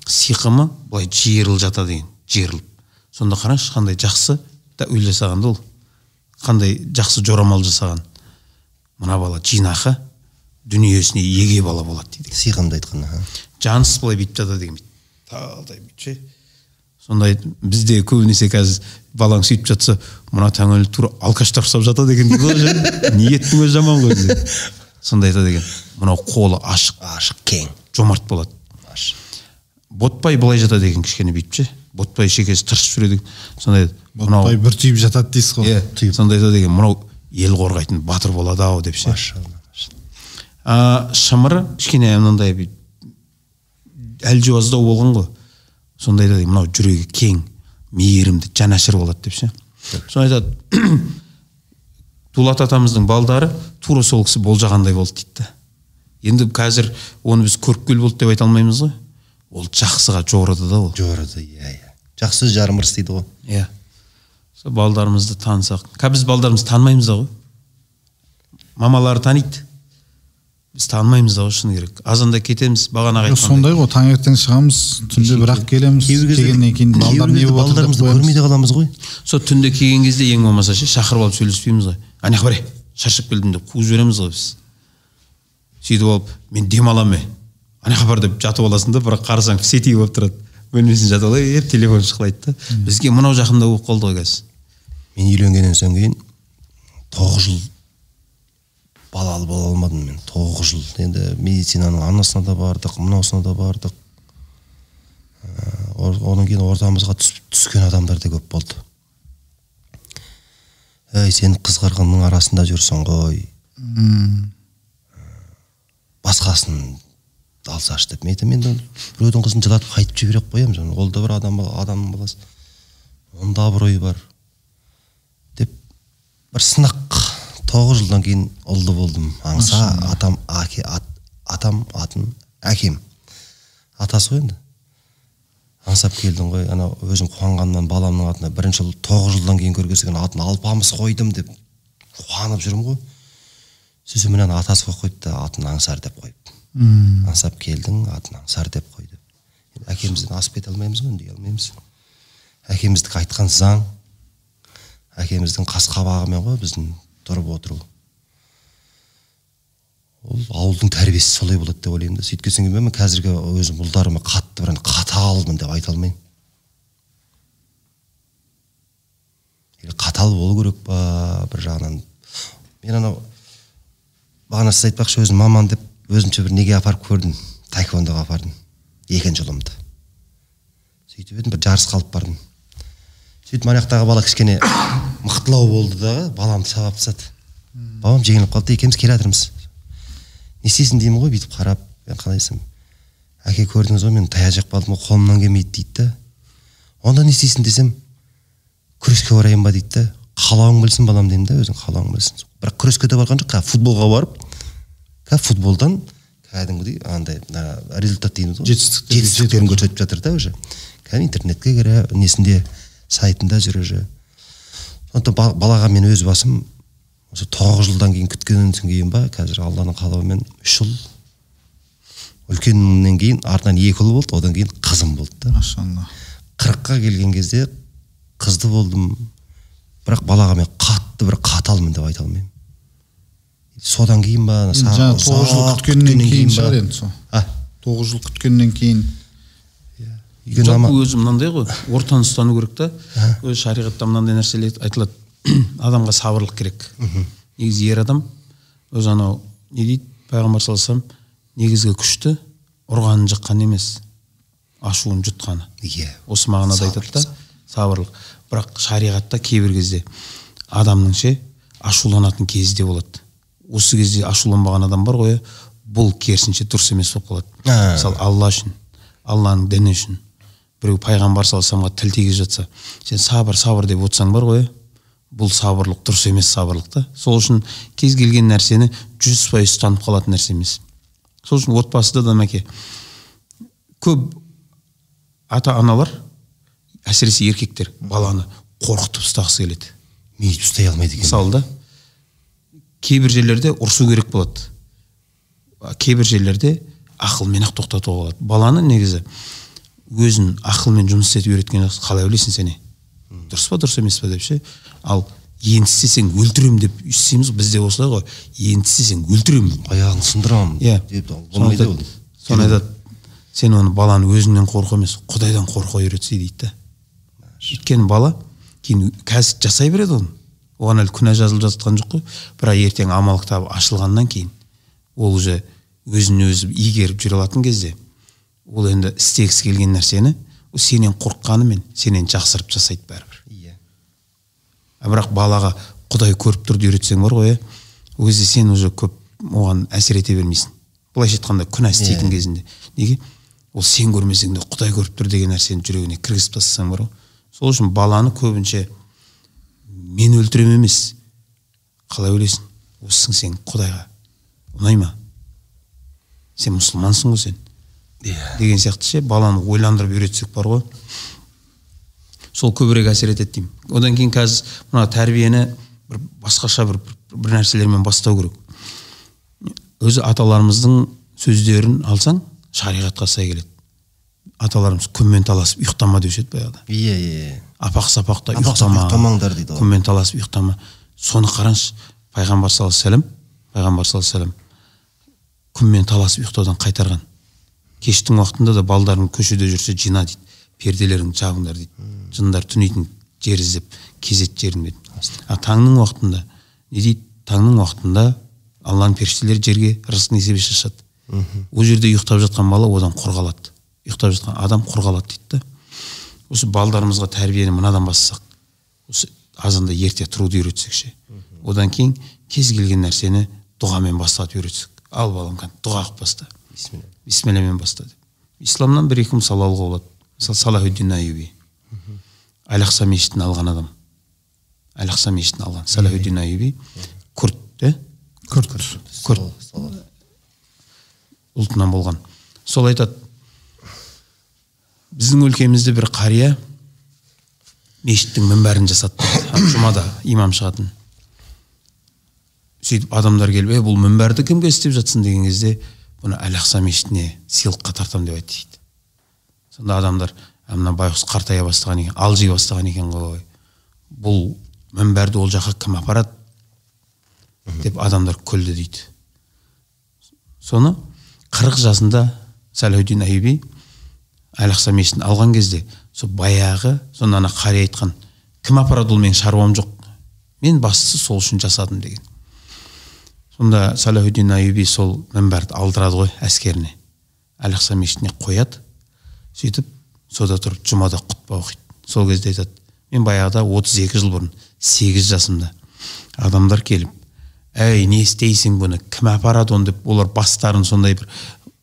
сиқымы былай жиырылып жатады екен жиырылып. Сонда қараңызшы қандай жақсы тәуел жасаған да ол қандай жақсы жорамал жасаған. Мына бала жинақы дүниесіне еге бала болады дейді. Сиқымды айтқан аха. жаныс былай бүйтіп жатады екен талдай бүйтіп ше? Сондай бізде көбінесе қазір балаң сөйтіп жатса мына тәңіл тура алкаштар ұстап жатады екен дейді ғой ниеттің өзі жаман ғой сонда айтады екен мынау қолы ашық ашық кең жомарт болады ботпай былай жатады екен кішкене бүйтіп ше ботпай шекесі тыршып жүреді екен сонда ботпай бір түйіп жатады дейсіз ғой иә сонда айтады екен мынау ел қорғайтын батыр болады ау деп ше. А, шымыры кішкене мынандай әлжуаздау болған ғой. Сонда айтады мынау жүрегі кең мейірімді жанашыр болады деп ше? Соны айтады дулат атамыздың балдары тура сол кісі болжағандай болды дейді да енді қазір оны біз көріпкел болды деп айта алмаймыз ғой. Ол жақсыға жорыды да ол. Жорыды иә иә. Жақсы сөз жарым ырыс дейді ғой. Иә. Сол балдарымызды танысақ. Қазір біз балдарымызды танымаймыз да ғой. Мамалары таниды. Біз танымаймыз да ғой шыны керек азанда кетеміз бағанағы айтқандай сондай ғой таңертең шығамыз түнде бірақ келеміз келгеннен кейін балдар не балдарымызды көрмей де қаламыз ғой сол түнде келген кезде ең болмаса ше шақырып алып сөйлеспейміз ғой ана жаққа бар шаршап келдім деп қуып жібереміз ғой біз сөйтіп алып мен демаламын ана жаққа бар деп жатып аласың да бірақ қарасаң в сети болып тұрады бөлмесіне жатып алып еп телефон шықылайды да бізге мынау жақында болып қалды ғой қазір мен үйленгеннен соң кейін тоғыз жыл балалы бола алмадым мен. Тоғыз жыл. Енді медицинаның анасына да бардық мынаусына да бардық. Ә, одан кейін ортамызға түс- түскен адамдар да көп болды. Ей сен қыз қырғынның арасында жүрсің ғой. М, басқасын алсашы деп. Мен айтамын енді біреудің қызын жылатып қайтып жібере қоямын ол да бір адам адамның баласы. Онда абырой бар. Деп бір сынақ тоғыз жылдан кейін ұлды болдым. Аңса атам әке ат, атам атын әкем. Атасы ғой енді. Аңсап келдің ғой анау өзім қуанғаннан баламның атына бірінші жыл тоғыз жылдан кейін көрген атын алпамыс қойдым деп қуанып жүрмін ғой. Сөйтсем мынаны атасы қойып қойды да атын аңсар деп қойып. М, аңсап келдің атын аңсар деп қойды. Әкемізден асып кете алмаймыз ғой үндей алмаймыз. Әкеміздікі айтқан заң әкеміздің қас қабағымен ғой біздің тұрып отыру ол ауылдың тәрбиесі солай болады деп ойлаймын да. Кетсем кейін мен қазіргі өзім ұлдарыма қатты бір қаталмын деп айта алмаймын. Қатал болу керек па бір жағынан. Мен анау бағана сіз айтпақшы өзім маман деп өзімше бір неге апарып көрдім? Таэквондоға апардым. Екінші ұлымды сөйтіп едім бір жарысқа алып бардым. Сөйтіп ана жақтағы бала кішкене мықтылау болды дағы баламды сабап тастады. Бабам жеңіліп қалды да екеуміз келе жатырмыз. Не істейсің деймін ғой бүйтіп қарап мен қалай десем әке көрдіңіз ғой мен таяқ жеп қалдым ғой қолымнан келмейді дейді да. Онда не істейсің десем? Күреске барайын ба? дейді да. Қалауың білсін балам деймін да өзің қалауың білсін. Бірақ күреске де барған жоқ қазір футболға барып қазір футболдан кәдімгідей андай мына результат дейміз ғой. жетістіктерін көрсетіп жатыр да уже. Кәдімгі интернетке кіре несінде сайтында жүр уже сондықтан ба- балаға мен өз басым осы тоғыз жылдан кейін күткеннен кейін ба қазір алланың қалауымен үш жыл үлкенімнен кейін артынан екі ұл болды одан кейін қызым болды да. Машалла. Қырыққа келген кезде қызды болдым бірақ балаға мен қатты бір қаталмын деп айта алмаймын. Содан кейін ба ана са- жаңа тоғыз жыл күткеннен кейін шығар енді сол. Тоғыз жыл күткеннен кейін. Өйткені жалпы өзі мынандай ғой ортаны ұстану керек та өзі шариғатта мынандай нәрселер айтылады. Адамға сабырлық керек. Негізі ер адам өзі анау не дейді пайғамбар саллаллаху негізгі күшті ұрғанын жыққан емес ашуын жұтқаны. Иә. Осы мағынада айтады да сабырлық бірақ шариғатта кейбір кезде адамның ше ашуланатын кезі де болады. Осы кезде ашуланбаған адам бар ғой бұл керісінше дұрыс емес болып қалады. А. мысалы алла үшін алланың діні үшін біреу пайғамбар саллаллаху тіл тигізіп жатса сен сабыр сабыр деп отырсаң бар ғой бұл сабырлық дұрыс емес сабырлық та. Сол үшін кез келген нәрсені жүз пайыз ұстанып қалатын нәрсе емес. Сол үшін отбасыда да мәке көп ата аналар әсіресе еркектер баланы қорқытып ұстағысы келеді. Мейлі ұстай алмайды екен? Мысалы да кейбір жерлерде ұрсу керек болады. Кейбір жерлерде ақылмен ақ тоқтатуға болады. Баланы негізі өзін ақылмен жұмыс істетіп үйреткен жақсы қалай ойлайсың сен дұрыс па дұрыс емес па деп ше? Ал енді істесең өлтіремін деп істейміз ғой бізде осылай ғой. Енді істесең өлтіремін аяғын сындырамын иә. соны айтады. Сен оны баланы өзіңнен қорқу емес құдайдан қорқуға үйретсе дейді да өйткені бала кейін кәсіп жасай береді оны. Оған әлі күнә жазылып жатқан жоқ қой. Бірақ ертең амал кітабы ашылғаннан кейін ол уже өзін өзі игеріп жүре алатын кезде ол енді істегісі келген нәрсені ол сенен қорыққанымен сенен жақсырып жасайды бәрібір. Иә. А бірақ балаға құдай көріп тұрды үйретсең бар ғой иә. Ол кезде сен уже көп оған әсер ете бермейсің. Былайша айтқанда күнә істейтін кезінде. Неге? Ол сен көрмесең де құдай көріп тұр деген нәрсені жүрегіне кіргізіп тастасаң бар ғой. Сол үшін баланы көбінше мен өлтіремін емес қалай ойлайсың осысың сен құдайға ұнай ма? Сен мұсылмансың ғой сен иә. деген сияқты ше баланы ойландырып үйретсек бар ғой. Сол көбірек әсер етеді деймін. Одан кейін қазір мына тәрбиені бір басқаша бір, бір, нәрселермен бастау керек. Өзі аталарымыздың сөздерін алсаң шариғатқа сай келеді. Аталарымыз күнмен таласып ұйықтама деуші еді баяғыда. Иә иә апақ сапақта Апақ сапақ ұйықтама. ұйықтамаңдар дейді ғой. күнмен таласып ұйықтама. Соны қараңызшы пайғамбар саллаллаху алейхи вассалам пайғамбар саллаллаху алейхи күнмен таласып ұйықтаудан қайтарған. Кештің уақытында да балдарың көшеде жүрсе жина дейді перделеріңді жабыңдар дейді. Жындар түнейтін жер іздеп кезет жерін дейді а таңның уақытында не дейді таңның уақытында алланың періштелері жерге рызық несібе шашады. Ол жерде ұйықтап жатқан бала одан құр қалады ұйықтап жатқан адам құр қалады дейді да. Осы балдарымызға тәрбиені мынадан бастасақ осы азанда ерте тұруды үйретсек ше. Одан кейін кез келген нәрсені дұғамен бастауды үйретсек ал балам дұға қылып баста бисмилля. Бисмиллямен баста деп исламнан бір екі мысал алуға болады мысалы салахуддин аюби әл ақса мешітін алған адам әл ақса мешітін алған салахуддин аюби күрд иә күрт күрд ұлтынан болған сол айтады біздің өлкемізде бір қария мешіттің мінбәрін жасады жұмада имам шығатын сөйтіп адамдар келіп е бұл мінбәрді кімге істеп жатсың деген кезде бұны әл ақса мешітіне сыйлыққа тартамын деп айтты дейді. Сонда адамдар «ә, мына байғұс қартая бастаған екен алжи бастаған екен ғой. Бұл мінбәрді ол жаққа кім апарады? Деп адамдар күлді дейді. Соны қырық жасында сәләудин аюби әл ақса мешітін алған кезде сол баяғы сонда ана қария айтқан кім апарады ол менің шаруам жоқ. Мен бастысы сол үшін жасадым деген. Сонда салахуддин аюби сол мінбәрді алдырады ғой әскеріне. Әл ақса мешітіне қояды. Сөйтіп сода тұрып жұмада құтпа оқиды. Сол кезде айтады мен баяғыда 32 жыл бұрын 8 жасымда адамдар келіп әй не істейсің бұны? Кім апарады оны? деп олар бастарын сондай бір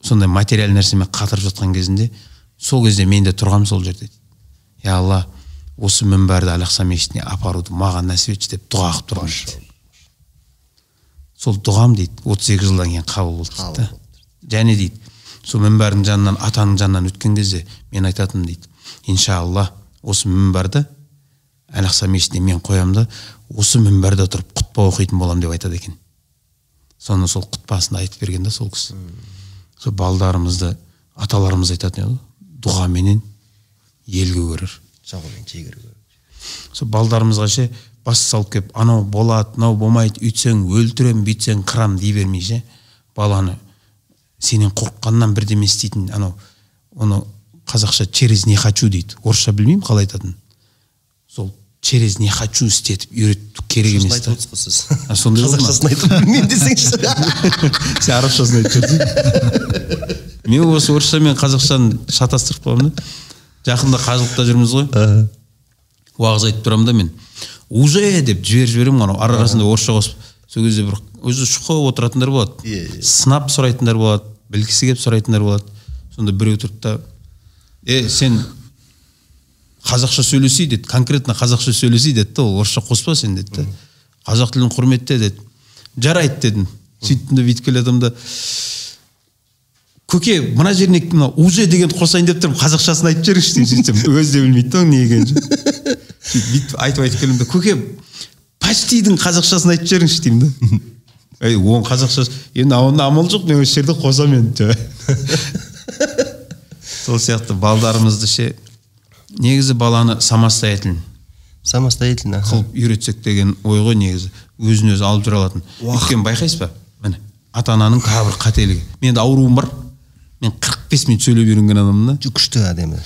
сондай материал нәрсемен қатырып жатқан кезінде сол кезде мен де тұрғанмын сол жерде я алла осы мінбәрді әл ақса мешітіне апаруды маған нәсіп етші деп дұға қылып тұрғанмын сол дұғам дейді 32 жылдан кейін қабыл болды дейді да. және дейді сол мінбәрдің жанынан атаның жанынан өткен кезде мен айтатынмын дейді иншалла осы мінбәрді әл ақса мешітіне мен қоямын да осы мінбәрде тұрып құтпа оқитын боламын деп айтады екен соны сол құтпасында айтып берген да сол кісі. Сол балдарымызды аталарымыз айтатын еді дұғаменен ел көгерер жағумен жегір сол балдарымызға ше бас салып келіп анау болады мынау болмайды үйтсең өлтіремін бүйтсең қырамын дей бермей ше. Баланы сенен қорыққаннан бірдеме істейтін анау оны қазақша через не хочу дейді. Орысша білмеймін қалай айтатынын. Сол через не хочу істетіп үйрету керек емес айтып та сіз. Сондай қазақшасын айтып білмеймін десеңізші. Сен арабшасын айтып берсең мен осы орысша мен қазақшаны шатастырып қоямын да. Жақында қажылықта жүрміз ғой. Уағыз айтып тұрамын да мен. Уже деп жіберіп жіберемін анау. Ара арасында орысша қосып сол кезде бір өзі шұқып отыратындар болады. Иә, сынап сұрайтындар болады білгісі келіп сұрайтындар болады. Сонда біреу тұрды да е сен қазақша сөйлесей деді конкретно қазақша сөйлесей деді да ол орысша қоспа сен деді да қазақ тілін құрметте деді. Жарайды дедім. Сөйттім де бүйтіп келе жатырмын да көке мына жеріне мына уже дегенді қосайын деп тұрмын қазақшасын айтып жіберіңізші деп сөйтсем өзі де білмейді да оның не екенін. Сөйтіп бүйтіп айтып айтып келемін да көке почтидің қазақшасын айтып жіберіңізші деймін да ей оның қазақшасы енді оның амал жоқ мен осы жерде қосамын енді сол сияқты балдарымызды ше негізі баланы самостоятельно самостоятельно қылып үйретсек деген ой ғой негізі өзін өзі алып жүре алатын. Өйткені байқайсыз ба? Міне ата ананың тағы бір қателігі. Менде ауруым бар. Мен 45 минут сөйлеп үйренген адаммын да. Күшті әдемі.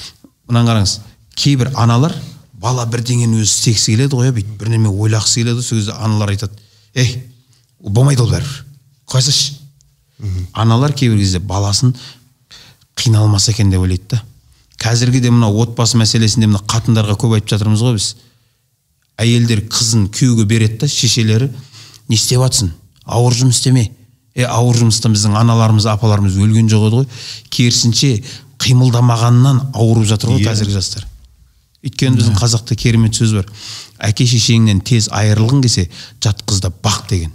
Мынаны қараңыз кейбір аналар бала бірдеңені өзі істегісі келеді ғой иә бүйтіп бірдеме ойлағысы келеді сол кезде аналар айтады ей ол болмайды ол бәрібір қоя салшы аналар кейбір кезде баласын қиналмаса екен деп ойлайды да. Қазіргі де мына отбасы мәселесінде мына қатындарға көп айтып жатырмыз ғой біз. Әйелдер қызын күйеуге береді да шешелері не істеп жатсың ауыр жұмыс істеме е ауыр жұмыстан біздің аналарымыз апаларымыз өлген жоқ еді ғой. Керісінше қимылдамағаннан ауырып жатыр ғой Иә. қазіргі жастар. Өйткені біздің қазақта керемет сөз бар. Әке шешеңнен тез айырылғың келсе жат қызды бақ деген.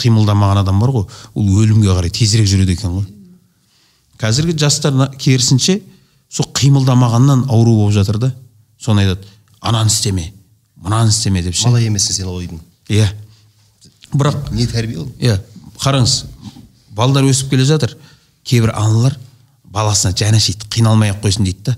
Қимылдамаған адам бар ғой. Ол өлімге қарай тезірек жүреді екен ғой. Қазіргі жастар керісінше сол қимылдамағаннан ауру болып жатыр да. Соны айтады ананы істеме мынаны істеме деп ше. Бала емессің сен ойдың иә. Бірақ не тәрбие ол? Иә. Қараңыз балдар өсіп келе жатыр. Кейбір аналар баласына жаны ашиды қиналмай ақ қойсын дейді да.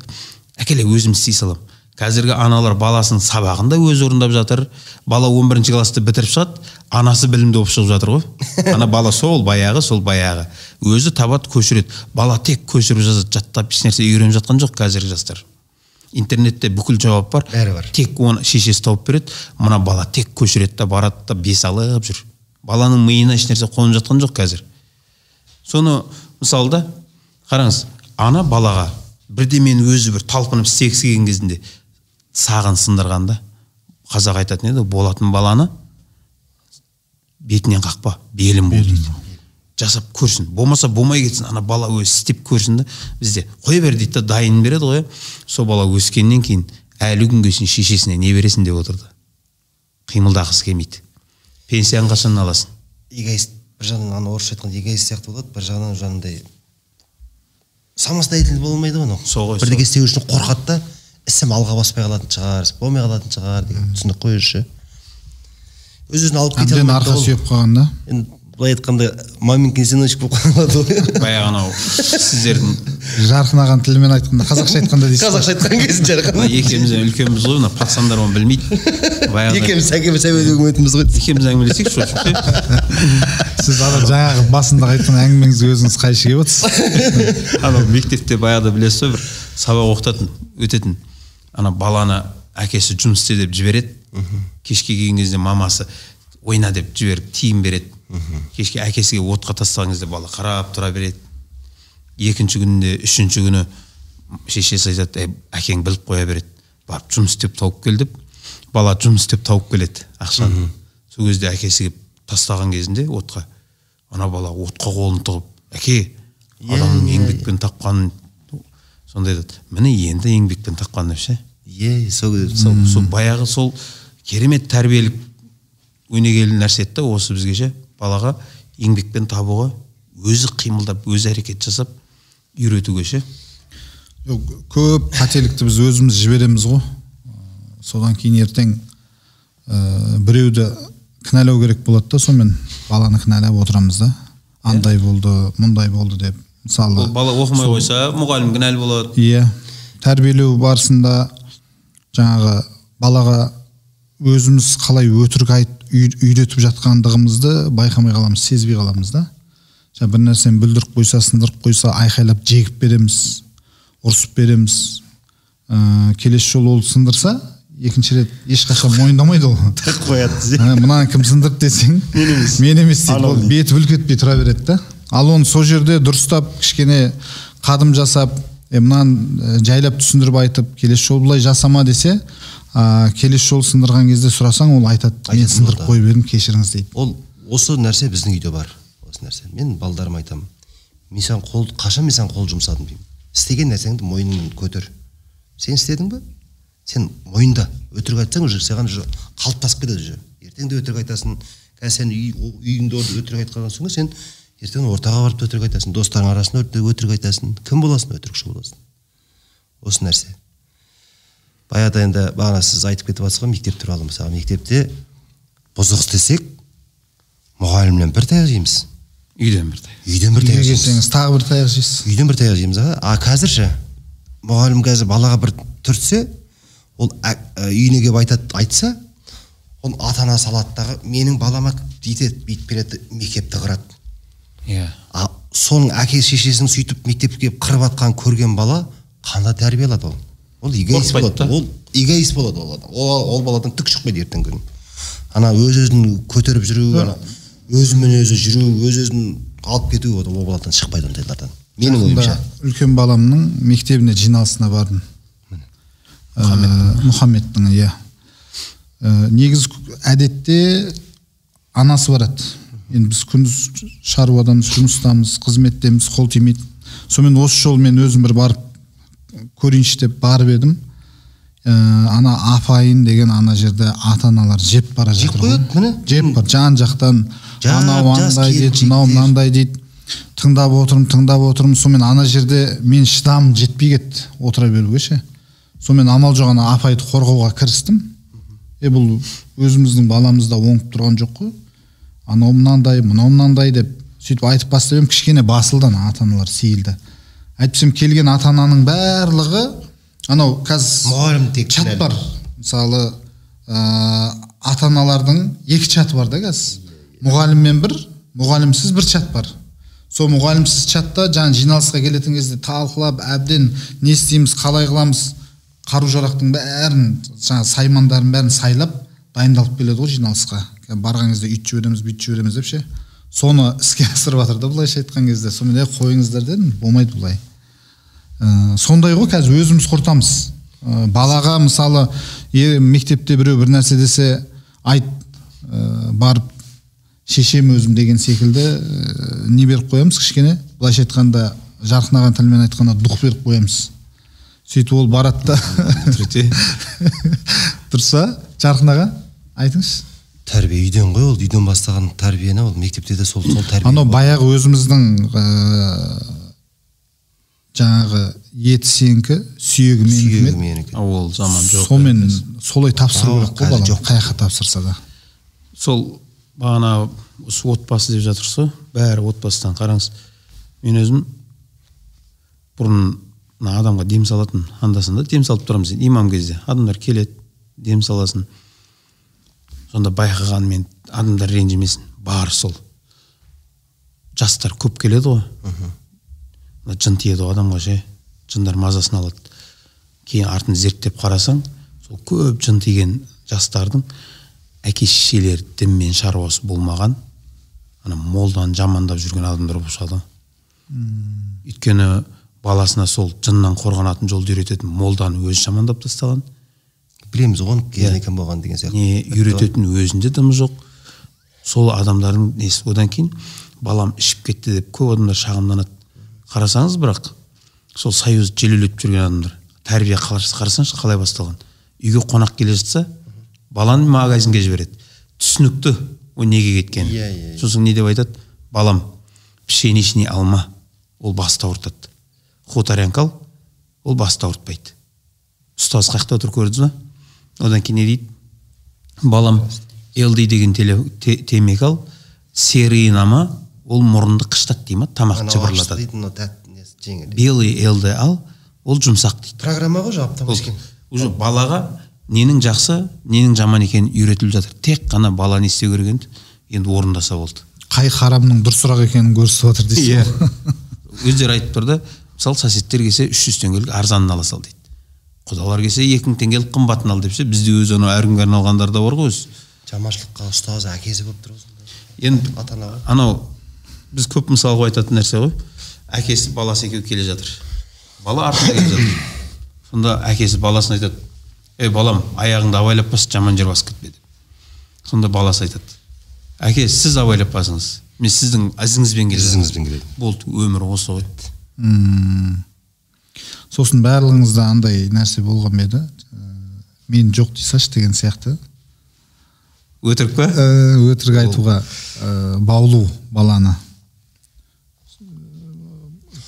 Әкеле өзім істей саламын қазіргі аналар баласының сабағын да өзі орындап жатыр. Бала 11 бірінші классты бітіріп шығады анасы білімді болып шығып жатыр ғой. Ана бала сол баяғы сол баяғы. Өзі табады көшіреді. Бала тек көшіріп жазады жаттап ешнәрсе үйреніп жатқан жоқ қазіргі жастар. Интернетте бүкіл жауап бар. Бәрі бар. тек оны шешесі тауып береді. Мына бала тек көшіреді да барады да бес алып жүр. Баланың миына ешнәрсе қонып жатқан жоқ қазір. Соны мысалы да қараңыз ана балаға бірдемені өзі бір талпынып істегісі келген кезінде сағын сындырған да қазақ айтатын еді болатын баланы бетінен қақпа белін бул дейді жасап көрсін. Болмаса болмай кетсін ана бала өзі істеп көрсін да бізде қоя бер дейді да дайын береді ғой. Сол бала өскеннен кейін әлі күнге шейін шешесіне не бересің? деп отырды. Қимылдағысы келмейді. Пенсияны қашан аласың. Эгоист бір жағынан ана орысша айтқанда эгоист сияқты болады бір жағынан жаңағындай самостоятельный бола алмайды ғой анау. Сол ғой, бірдеңе істеу үшін қорқады да ісім алға баспай қалатын шығар болмай қалатын шығар деген түсінік қой өзі өз өзін алып кете алмайды арқа сүйеп қалған да? Енді былай айтқанда маменькин сыночек болып қалады ғой. Баяғы анау сіздердің жарқынаған тілмен айтқанда қазақша айтқанда дейсіз ғой. қазақша айтқан кезінде жарқын. екеуміз үлкенбіз ғой мына пацандар оны білмейді. Баяғыда екеуміз сәкеме сәбет үкіметіміз ғой. Екеуміз әңгімелесейікші осы сіз ана жаңағы басында айтқан әңгімеңізге өзіңіз қайшы келіп отырсыз. Анау мектепте баяғыда білесіз ғой бір сабақ оқытатын өтетін. Ана баланы әкесі жұмыс істе деп жібереді. Кешке келген кезде мамасы ойна деп жіберіп тиын береді. Кешке әкесіге отқа тастаған кезде бала қарап тұра береді. Екінші күнінде үшінші күні шешесі айтады әй әкең біліп қоя береді барып жұмыс істеп тауып кел деп бала жұмыс істеп тауып келеді ақшаны. Сол кезде әкесі келіп тастаған кезінде отқа ана бала отқа қолын тығып әке адамның еңбекпен тапқанын сонда айтады міне енді еңбекпен тапқан деп ше е сол сол, сол баяғы сол керемет тәрбиелік өнегелі нәрсе еді да осы бізге ше. Балаға еңбекпен табуға өзі қимылдап өзі әрекет жасап үйретуге ше? Көп қателікті біз өзіміз жібереміз ғой. Содан кейін ертең ә, біреуді кінәлау керек болады да сонымен. Баланы кінәлап отырамыз да. Андай болды мұндай болды деп. Мысалы ол бала оқымай қойса мұғалім кінәлі болады. Иә. Тәрбиелеу барысында жаңағы балаға өзіміз қалай өтірік айт үйретіп жатқандығымызды байқамай қаламыз сезбей қаламыз да. Жаңа бір нәрсені бүлдіріп қойса сындырып қойса айқайлап жегіп береміз ұрысып береміз. Ә, келесі жолы ол сындырса екінші рет ешқашан мойындамайды ол. Қояды Ә, мынаны кім сындырды десең? Мен емес. Дейді ол. беті бүлк етпей тұра береді да. Ал оны сол жерде дұрыстап кішкене қадым жасап е мынаны жайлап түсіндіріп айтып келесі жолы былай жасама десе ә, келесі жолы сындырған кезде сұрасаң ол айтады мен сындырып қойып едім кешіріңіз дейді. Ол осы нәрсе біздің үйде бар осы нәрсе. Мен балдарыма айтамын мен саған қол қашан мен саған қол жұмсадым? деймін. Істеген нәрсеңді мойныңмен көтер сен істедің ба сен мойында өтірік айтсаң уже саған уже қалыптасып кетеді уже ертең де өтірік айтасың қазір сен үй, үйіңде өтірік айтқан соң сен ертең ортаға барып та өтірік айтасың достарың арасында өтірік айтасың кім боласың? Өтірікші боласың осы нәрсе. Баяғыда енді бағана сіз айтып кетіп жатсыз ғой мектеп туралы мысалы. Мектепте бұзық істесек мұғалімнен бір таяқ жейміз. Үйден бір үйден бір таяқ жейміз. келсеңіз тағы бір таяқ жейсіз. Үйден бір таяқ жейміз а а қазір ше мұғалім қазір балаға бір түртсе ол үйіне келіп айтады айтса ол ата ана салады дағы менің балама бүйтеді бүйтіп береді мектепті қырады. Иә. А соның әке шешесінің сөйтіп мектепке келіп қырып жатқанын көрген бала қандай тәрбие алады ол? Ол эгоист болады. ол эгоист болады ол адам. Ол, ол баладан түк шықпайды ертеңгі күні. Ана өз өзін көтеріп жүру ана өзімен өзі жүру өз өзін алып кету ол ол баладан шықпайды ондайлардан. Менің ойымша. үлкен баламның мектебіне жиналысына бардым. Мұхаммед мұхаммедтің иә. Ә, негізі әдетте анасы барады. Енді біз күндіз шаруадамыз жұмыстамыз қызметтеміз қол тимейді. Сонымен осы жолы мен өзім бір барып көрейінші деп барып едім ә, ана апайын деген ана жерде ата аналар жеп бара жатыр ғой. міне. жеп бар жан жақтан анау андай дейді мынау мынандай дейді тыңдап отырмын тыңдап отырмын сонымен ана жерде мен шыдамым жетпей кетті отыра беруге ше сонымен амал жоқ ана апайды қорғауға кірістім е бұл өзіміздің баламызда оңып тұрған жоқ қой анау мынандай мынау мынандай деп сөйтіп айтып бастап едім кішкене басылды ана ата аналар сейілді әйтпесем келген ата ананың барлығы анау қазір мұғалім тек чат бар. Мысалы ә, ата аналардың екі чаты бар да қазір. Мұғаліммен бір мұғалімсіз бір чат бар. Сол мұғалімсіз чатта жаңа жиналысқа келетін кезде талқылап әбден не істейміз қалай қыламыз қару жарақтың бәрін жаңағы саймандарын бәрін сайлап дайындалып келеді ғой жиналысқа. Барған кезде үйтіп жібереміз бүйтіп жібереміз деп ше? Соны іске асырып жатыр да былайша айтқан кезде. Сонымен е қойыңыздар дедім болмайды бұлай. Ә, сондай ғой қазір өзіміз құртамыз. Ә, балаға мысалы е, мектепте біреу бір нәрсе десе айт ә, барып шешем өзім деген секілді ә, не беріп қоямыз кішкене? Былайша айтқанда жарқынаған тілмен айтқанда дух беріп қоямыз. Сөйтіп ол барады да. Дұрыс па? Жарқын аға айтыңызшы. Тәрбие үйден ғой ол үйден бастаған тәрбиені ол мектепте де сол сол тәрбие анау баяғы өзіміздің ә, жаңағы еті сенікі сүйегі менікі ол заман жоқ сонымен солай тапсыру керек қой баланы жоқ. қай жаққа тапсырса да. Сол бағана осы отбасы деп жатырсыз ғой. Бәрі отбасыдан қараңыз. Мен өзім бұрын мына адамға дем салатын анда санда дем салып тұрамыз енді имам кезде. Адамдар келеді дем саласын сонда байқаған мен адамдар ренжімесін. Бар сол. Жастар көп келеді ғой. Мына жын тиеді ғой адамға ше. Жындар мазасын алады. Кейін артын зерттеп қарасаң сол көп жын тиген жастардың әке шешелері дінмен шаруасы болмаған ана молданы жамандап жүрген адамдар болып шығады ғой өйткені баласына сол жыннан қорғанатын жолды үйрететін молданы өзі жамандап тастаған. Білеміз ғой оның Иә. кім болған деген сияқты. Не үйрететін өзінде дымы жоқ сол адамдардың несі? Одан кейін балам ішіп кетті деп көп адамдар шағымданады. Қарасаңыз бірақ сол союзды желеулетіп жүрген адамдар тәрбие қара- қарасаңызшы қалай басталған. Үйге қонақ келе жатса баланы магазинге жібереді. Түсінікті ол неге кеткені. Иә, иә, иә. сосын не деп айтады? Балам пшеничный алма ол басты ауыртады. Хуторянка ал ол басты ауыртпайды. Ұстаз қай жақта отыр көрдіңіз ба? Одан кейін не дейді? Балам LD деген теле, те, темекі ал серинама ол мұрынды қыштады дей ма тамақ Анау жыбырлатады. дейді, белый LD ал ол жұмсақ дейді. Программа ғой автоматически уже балаға ненің жақсы ненің жаман екені үйретіліп жатыр. Тек қана бала не істеу керек енді енді орындаса болды. Қай харамның дұрысырақ екенін көрсетіп жатыр дейсіз Иә. ғой. Өздері айтып тұр да мысалы соседтер келсе үш жүз теңгелік арзанын ала сал дейді. Құдалар келсе екі мың теңгелік қымбатын ал деп ше бізде өзі анау әр күнге арналғандар да бар ғой өзі. Жаманшылыққа ұстазы әкесі болып тұр ғой енді ата ана ғой анау біз көп мысал қылып айтатын нәрсе ғой. Әкесі баласы екеуі келе жатыр. Бала артында келе жатыр. Сонда әкесі баласына айтады ей балам аяғыңды абайлап бас жаман жер басып кетпе деп. Сонда баласы айтады әке сіз абайлап басыңыз. Мен сіздің ізіңізбен келе жатырмын». Ізіңізбен келедім. болды өмір осы ғой. Мм. Сосын барлығыңызда андай нәрсе болған ба еді? Ә, мен жоқ дей салшы деген сияқты. Өтірік па? Ә, өтірік айтуға ә, баулу баланы.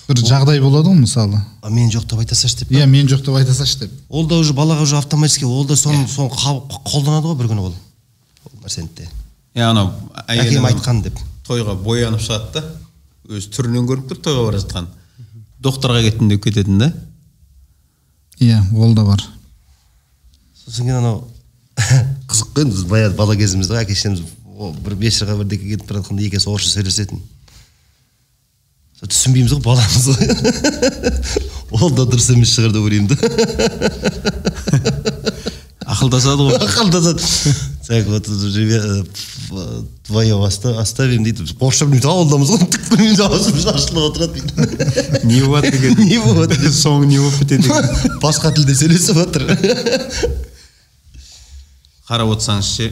бір жағдай болады ғой мысалы. А мен жоқ деп айта салшы деп иә мен жоқ деп айта салшы деп. Ол да уже балаға уже автоматически ол да соны соны қаб- қолданады ғой бір күні ол. Ол нәрсені де. Иә анау әкем айтқан деп. тойға боянып шығады да. Өзі түрінен көрініп тұр тойға бара жатқан. Докторға кеттім деп кететін да? Иә ол да бар. Сосын кейін анау қызық қой енді біз баяғы бала кезімізде ғой әке шешеміз бір вечерға бірдеңе кетіп бара жатқанда екеуісі орысша сөйлесетін. Сол түсінбейміз ғой баламыз ғой. Ол да дұрыс емес шығар деп ойлаймын да. Ақылдасады ғой. Ақылдасады. Так вот ребя- вдвоем оста- оставим дейді орысша білмейді ауылдамыз ғой білмейміз аузымыз ашылып отырады дейді не болады екен не болады соңы не болып кетеді екен басқа тілде сөйлесіп жатыр қарап отырсаңыз ше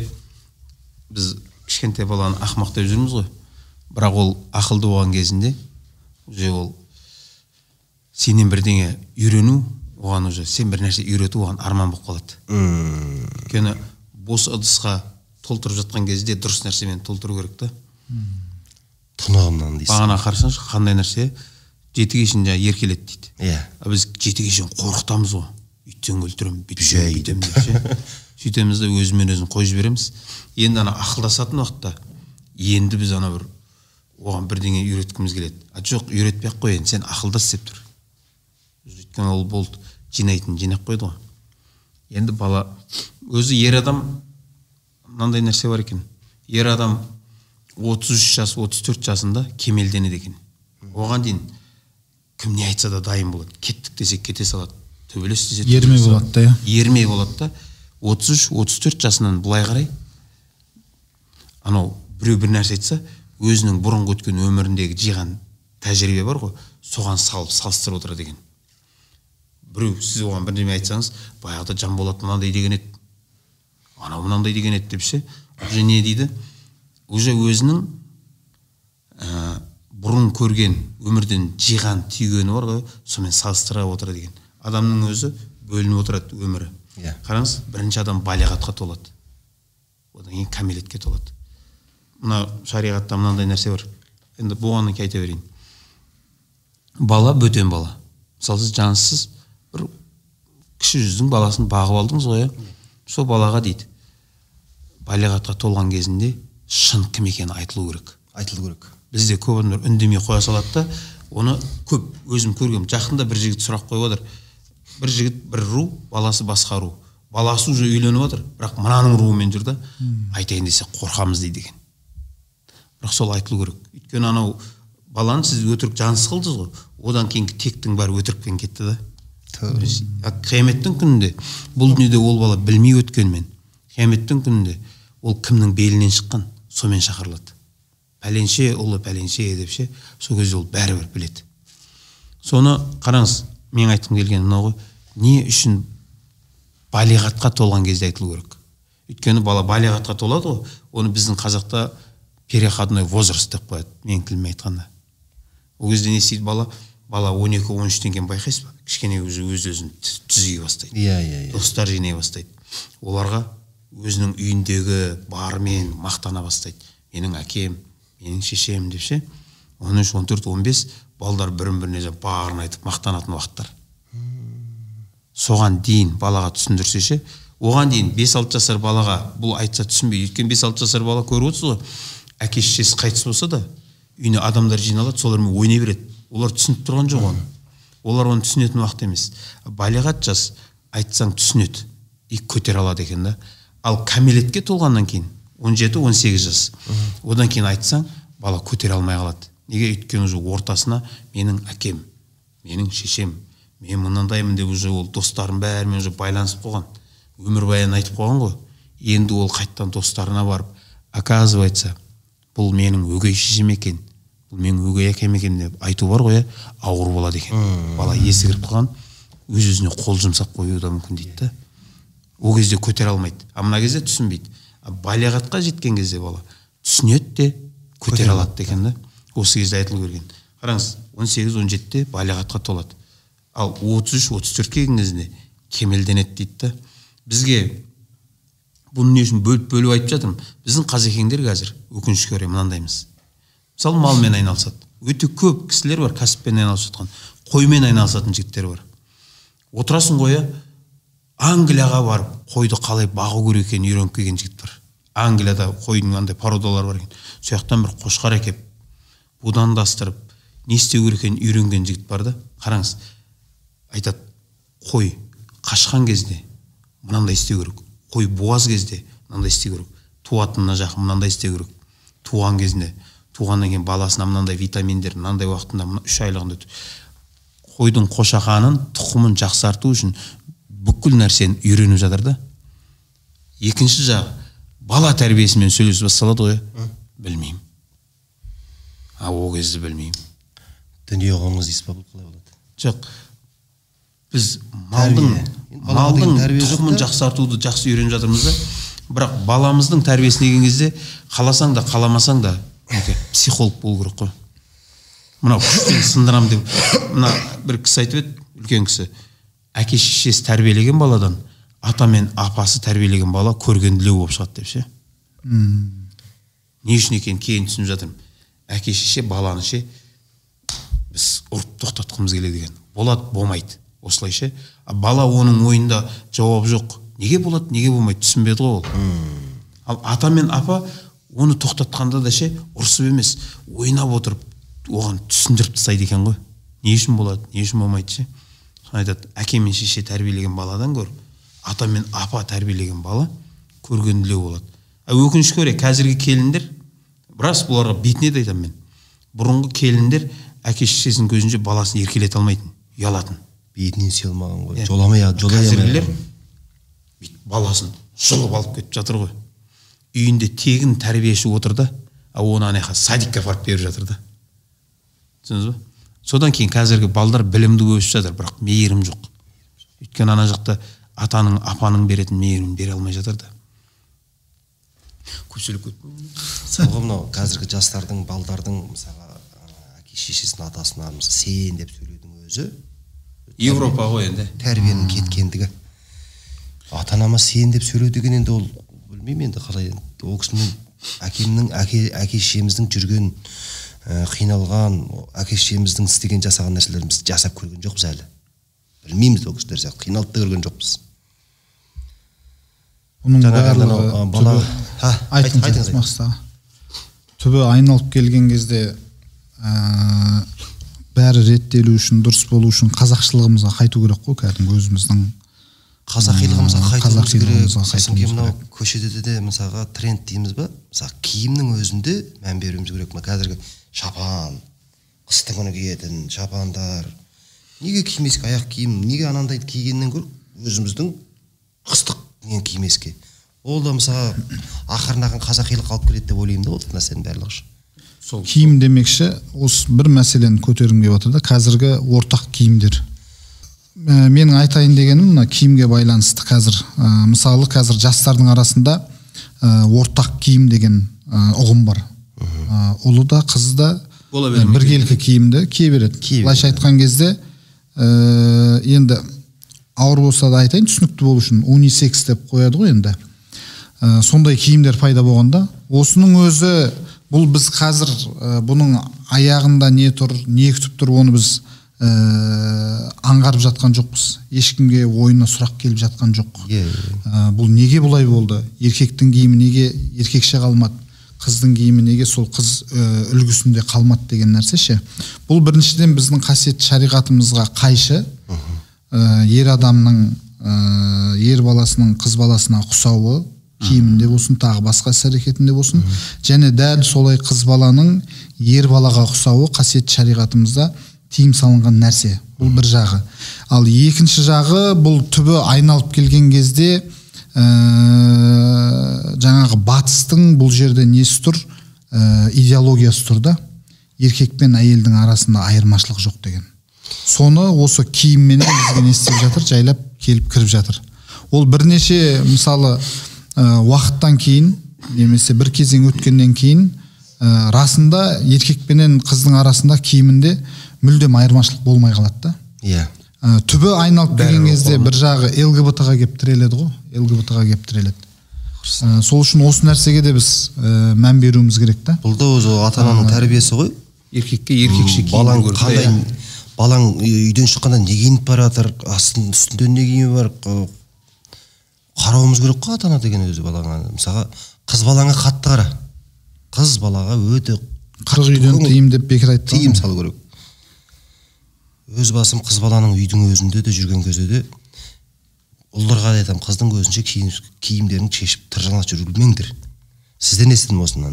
біз кішкентай баланы ақымақ деп жүрміз ғой. Бірақ ол ақылды болған кезінде уже ол сенен бірдеңе үйрену оған уже сен бір нәрсе үйрету оған арман болып қалады. Мм өйткені бос ыдысқа толтырып жатқан кезде дұрыс нәрсемен толтыру керек та. Тұнығымнан дейсің. Бағана қарасаңшы қандай нәрсе? Жетіге шейін жаңағы еркеледі дейді. Иә. А біз жетіге шейін қорқытамыз ғой. Үйтсең өлтіремін бүйтсең бүйтемін деп ше сөйтеміз да өзімен өзін қойып жібереміз. Енді ана ақылдасатын уақытта енді біз ана бір оған бірдеңе үйреткіміз келеді. А жоқ үйретпей ақ қояйын сен ақылдас деп тұр. Өйткені ол болды жинайтын жинап қойды ғой. Енді бала өзі ер адам мынандай нәрсе бар екен. Ер адам 33 жас 34 жасында кемелденеді екен. Оған дейін кім не айтса да дайын болады. Кеттік десе кете салады. Төбелес десе Ермей болады да, иә? ермей болады да. 33 34 жасынан былай қарай анау біреу бір нәрсе айтса өзінің бұрынғы өткен өміріндегі жиған тәжірибе бар ғой. Соған салып салыстырып отырады екен. Біреу сіз оған бірдеме айтсаңыз баяғыда жанболат мынандай деген еді. Анау мынандай деген еді деп ше? Уже не дейді? Уже өзінің ә, бұрын көрген өмірден жиған түйгені бар ғой сонымен салыстыра отырады екен адамның өзі бөлініп отырады өмірі. Иә. қараңыз бірінші адам балиғатқа толады. Одан кейін кәмелетке толады. Мына шариғатта мынандай нәрсе бар. Енді болғаннан кейін айта берейін. Бала бөтен бала. Мысалы сіз жансыз бір кіші жүздің баласын бағып алдыңыз ғой иә. Сол балаға дейді. Балиғатқа толған кезінде шын кім екені айтылу керек. Айтылу керек. Бізде көп адамдар үндемей қоя салады да оны көп өзім көргенмін жақында бір жігіт сұрақ қойып отыр. Бір жігіт бір ру баласы басқа ру. Баласы уже үйленіп жатыр бірақ мынаның руымен жүр да айтайын десе қорқамыз дейді екен. Бірақ сол айтылу керек. Өйткені анау баланы сіз өтірік жансыз қылдыңыз ғой. Одан кейінгі тектің бәрі өтірікпен кетті да. Қияметтің күнінде бұл дүниеде ол бала білмей өткенмен қияметтің күнінде ол кімнің белінен шыққан? Сомен шақырылады. Пәленше ұлы пәленше деп ше сол кезде ол бәрібір біледі. Соны қараңыз менің айтқым келгені мынау ғой. Не үшін балиғатқа толған кезде айтылу керек? Өйткені бала балиғатқа толады ғой. Оны біздің қазақта переходной возраст деп қояды менің тіліммен айтқанда. Ол кезде не істейді бала? Бала он екі он үштен кейін байқайсыз ба? Кішкене уже өз өзін тү- түзей бастайды. Иә иә иә. Достар жинай бастайды. Оларға өзінің үйіндегі барымен мақтана бастайды. Менің әкем менің шешем деп ше? Он үш он төрт он бес балдар бірін біріне барын айтып мақтанатын уақыттар. Соған дейін балаға түсіндірсе ше оған дейін бес алты жасар балаға бұл айтса түсінбейді өйткені бес алты жасар бала көріп отырсыз ғой әке шешесі қайтыс болса да үйіне адамдар жиналады солармен ойнай береді. Олар түсініп тұрған жоқ оны. Олар оны түсінетін уақыт емес. Балиғат жас айтсаң түсінеді и көтере алады екен да. Ал кәмелетке толғаннан кейін 17-18 жас. Одан кейін айтсаң бала көтере алмай қалады. Неге? Өйткені уже ортасына менің әкем менің шешем мен мынандаймын деп уже ол достарының бәрімен уже байланысып қойған. Өмірбаянын айтып қойған ғой. Енді ол қайтадан достарына барып оказывается бұл менің өгей шешем екен бұл менің өгей әкем екен деп айту бар ғой иә? Ауыр болады екен. Бала есі кіріп қалған өз өзіне қол жұмсап қоюы да мүмкін дейді да ол кезде көтере алмайды. А мына кезде түсінбейді. А балиғатқа жеткен кезде бала түсінеді де көтере алады екен да. Осы кезде айтылу керек қараңыз он сегіз он жетіде балиғатқа толады. Ал отыз үш отыз төртке келген кезінде кемелденеді дейді да. Бізге бұны не үшін бөліп бөліп айтып жатырмын? Біздің қазекеңдер қазір өкінішке орай мынандаймыз. Мысалы малмен айналысады. Өте көп кісілер бар кәсіппен айналысып жатқан. Қоймен айналысатын жігіттер бар. Отырасың ғой иә англияға барып қойды қалай бағу керек екенін үйреніп келген жігіт бар англияда қойдың андай породалары бар екен. Сол жақтан бір қошқар әкеліп будандастырып не істеу керек екенін үйренген жігіт бар да. Қараңыз айтады қой қашқан кезде мынандай істеу керек. Қой буаз кезде мынандай істеу керек. Туатынына жақын мынандай істеу керек. Туған кезінде туғаннан кейін баласына мынандай витаминдер мынандай уақытында үш айлығында қойдың қошақанын тұқымын жақсарту үшін бүкіл нәрсені үйреніп жатыр да. Екінші жағы бала тәрбиесімен сөйлесіп басталады ғой. Білмеймін. А ол кезде білмеймін. Дүние қоңыз дейсіз ба бұл қалай болады? Жоқ. Біз малдың малдың тұқымын жақсартуды жақсы үйреніп жатырмыз да. Бірақ баламыздың тәрбиесіне келген кезде қаласаң да қаламасаң да психолог болу керек қой. Мынау күшпен сындырам деп мына бір кісі айтып еді үлкен кісі. Әке шешесі тәрбиелеген баладан ата мен апасы тәрбиелеген бала көргенділеу болып шығады деп ше? Не үшін екенін кейін түсініп жатырмын. Әке шеше баланы ше біз ұрып тоқтатқымыз келеді екен. Болады болмайды. Осылайша а бала оның ойында жауап жоқ. Неге болады неге болмайды? Түсінбеді ғой ол. Ал ата мен апа оны тоқтатқанда да ше ұрысып емес ойнап отырып оған түсіндіріп тастайды екен ғой. Не үшін болады не үшін болмайды ше? Айтады әке мен шеше тәрбиелеген баладан гөрі ата мен апа тәрбиелеген бала көргенділеу болады. А өкінішке орай қазіргі келіндер рас бұларға бетіне де айтамын мен. Бұрынғы келіндер әке шешесінің көзінше баласын еркелете алмайтын ұялатын. Бетінен сүйе алмаған ғой. Иә. жоламай жолай қазіргілер алмай бүйтіп баласын жұлып алып кетіп жатыр ғой. Үйінде тегін тәрбиеші отыр да а оны ана жаққа садикке апарып беріп жатыр да. Түсіндіңіз ба? Содан кейін қазіргі балдар білімді өсіп жатыр бірақ мейірім жоқ. Өйткені ана жақта атаның апаның беретін мейірімін бере алмай жатыр да. Көп. Сөйлеп кеттім сол ғой мынау қазіргі жастардың балдардың мысалға әке шешесінің атасына мысалы сен деп сөйлеудің өзі европа ғой енді. тәрбиенің кеткендігі. Ата анама сен деп сөйлеу деген енді ол білмеймін енді қалай енді ол кісінің әкемнің әке әке шешеміздің жүрген қиналған әке шешеміздің істеген жасаған нәрселерін біз жасап көрген жоқпыз әлі білмейміз ол кісілер сияқты қиналып та көрген жоқпыз бұның барлығы бала- түбі- айтыңыз айтыңыз, айналып келген кезде ә, бәрі реттелу үшін дұрыс болу үшін қазақшылығымызға қайту керек қой кәдімгі өзіміздің қазақилығымызға қайтуымыз керек сосын кейін мынау көшеде де мысалға тренд дейміз ба мысалы киімнің өзінде мән беруіміз керек мына қазіргі шапан қыстың күні киетін шапандар неге кимеске аяқ киім неге анандайды кигеннен гөрі өзіміздің қыстық нені кимеске ол да мысалы ақырын ақырын қазақилық алып келеді деп ойлаймын да ол нәрсенің барлығы сол киім демекші осы бір мәселені көтергім келіп отыр да қазіргі ортақ киімдер Ә, менің айтайын дегенім мына киімге байланысты қазір ә, мысалы қазір жастардың арасында ә, ортақ киім деген ә, ұғым бар ұлы да қызы да Бола біркелкі киімді кие береді. Былайша айтқан кезде ә, енді ауыр болса да айтайын түсінікті болу үшін унисекс деп қояды ғой енді. Ә, сондай киімдер пайда болғанда осының өзі бұл біз қазір ә, бұның аяғында не тұр не күтіп тұр оны біз ә, аңғарып жатқан жоқпыз. Ешкімге ойына сұрақ келіп жатқан жоқ. Ә, бұл неге бұлай болды? Еркектің киімі неге еркекше қалмады қыздың киімі неге сол қыз ә, үлгісінде қалмады деген нәрсе ше бұл біріншіден біздің қасиетті шариғатымызға қайшы. Ә, ер адамның ә, ер баласының қыз баласына ұқсауы киімінде болсын тағы басқа іс әрекетінде болсын. Және дәл солай қыз баланың ер балаға ұқсауы қасиетті шариғатымызда тыйым салынған нәрсе. Бұл бір жағы. Ал екінші жағы бұл түбі айналып келген кезде ә, жаңағы батыстың бұл жерде несі тұр? Ә, идеологиясы тұр да? Еркек пен әйелдің арасында айырмашылық жоқ деген. Соны осы киімменен бізге не істеп жатыр? Жайлап келіп кіріп жатыр. Ол бірнеше мысалы ә, уақыттан кейін немесе бір кезең өткеннен кейін ә, расында еркек пенен қыздың арасында киімінде мүлдем айырмашылық болмай қалады да? Иә. Ә, түбі айналып келген кезде бір жағы лгбт ға келіп тіреледі ғой. лгбт ға келіп тіреледі. Ә, сол үшін осы нәрсеге де біз ә, мән беруіміз керек та. Бұл да өзі ата ананың тәрбиесі ғой. Еркекке еркекше балаң қандай балаң үйден шыққанда не киініп бара жатыр? Астын үстінде не киімі бар қарауымыз керек қой ата ана деген өзі балаңа мысалға қыз балаңа қатты қара. Қыз балаға өте қырық үйден тыйым деп бекер айтты тыйым салу керек. Өз басым қыз баланың үйдің өзінде де жүрген кезде де ұлдарға да айтамын қыздың көзінше киім, киімдерін шешіп тыржалаңаш жүрмеңдер. Сізден естідім осыны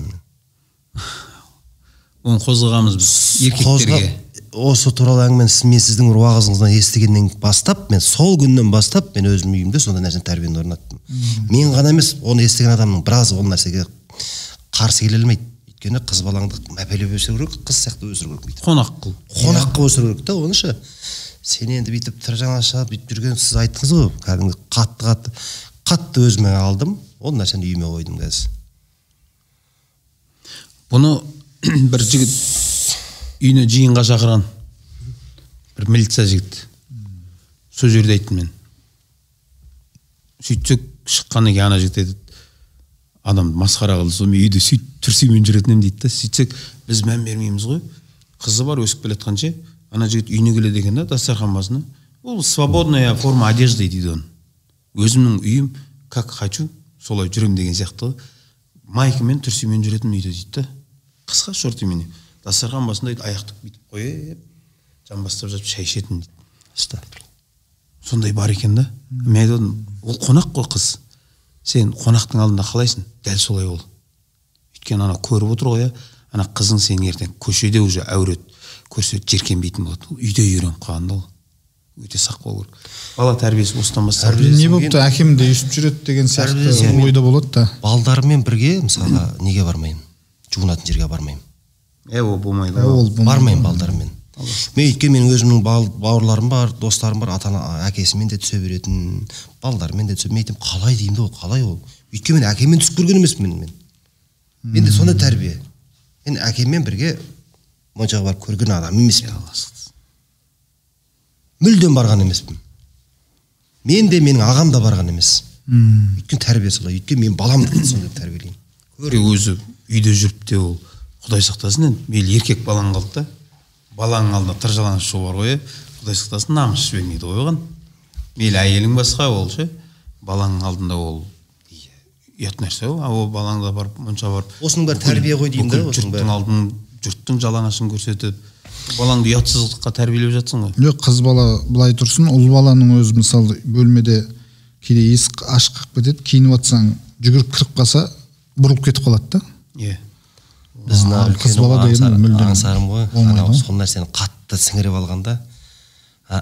оны қозғағанбыз біз еркектерге. осы туралы әңгімені мен сіздің бір уағызыңыздан естігеннен бастап мен сол күннен бастап мен өзімнің үйімде сондай нәрсені тәрбиені орнаттым. Мен ғана емес оны естіген адамның біразы ол нәрсеге қарсы келе алмайды. Өйткені қыз балаңды мәпелеп өсіру керек қыз сияқты өсіру керек бүйтіп қонақ қыл. Қонақ қылып өсіру керек та оны ше сен енді бүйтіп тыр жаңаша бүйтіп жүрген сіз айттыңыз ғой кәдімгі қатты қатты қатты өзіме алдым ол нәрсені үйіме қойдым қазір. Бұны бір жігіт үйіне жиынға шақырған бір милиция жігіт. Сол жерде айттым мен. Сөйтсек шыққаннан кейін ана жігіт айтады адамды масқара қылды сол мен үйде сөйтіп түрсимен жүретін едім дейді да. Сөйтсек біз мән бермейміз ғой. Қызы бар өсіп келе жатқан ше. Ана жігіт үйіне келеді екен да дастархан басына. Ол свободная форма одежды дейді оны. Өзімнің үйім как хочу солай жүремін деген сияқты. Ғой майкамен түрсимен жүретінмін үйде дейді да. Қысқа шортимен дастархан басында дейді аяқты бүйтіп қойып жамбастап жатып шай ішетін дейді. Сондай бар екен да. Мен айтып ол қонақ қой қыз. Сен қонақтың алдында қалайсың? Дәл солай бол өйткені ана көріп отыр ғой иә? Ана қызың сенің ертең көшеде уже әурет көрсе жеркенбейтін болады. Ол үйде үйреніп қалған да ол. Өте сақ болу керек бала тәрбиесі осыдан басталады не болыпты әкем де өйстіп жүреді деген сияқты ойда болады да. Балдарыммен бірге мысалға неге бармаймын? Жуынатын жерге бармаймын. Е ол болмайды. Ол бармаймын балдарыммен. Мен өйткені менің өзімнің бал- бауырларым бар достарым бар ата ана әкесімен де түсе беретін балдарымен де түсе мен айтамын қалай деймін да ол қалай ол? Өйткені мен әкеммен түсіп көрген емеспін мен менде сондай тәрбие мен әкеммен бірге моншаға барып көрген адам емеспін мүлдем барған емеспін мен де менің ағам да барған емес Мм. өйткені тәрбие солай өйткені мен баламды сондай тәрбиелеймін Біреу өзі үйде жүріп те ол құдай сақтасын енді мейлі еркек балаң қалды да балаңның алдында тыр жалаңаш шығу бар ғой иә құдай сақтасын намыс жібермейді ғой оған мейлі әйелің басқа ол ше балаңның алдында ол ұят нәрсе ғой ол балаңда барып мұнша барып. Осының бәрі тәрбие ғой деймін да жұрттың алдын жұрттың жалаңашын көрсетіп балаңды ұятсыздыққа тәрбиелеп жатсың ғой. Жоқ қыз бала былай тұрсын ұл баланың өзі мысалы бөлмеде кейде есік ашық қалып кетеді киініп жатсаң жүгіріп кіріп қалса бұрылып кетіп қалады да. Иә біз қыз бала ғой, деген мүлдем аңсарым ғой. анау сол нәрсені қатты сіңіріп алғанда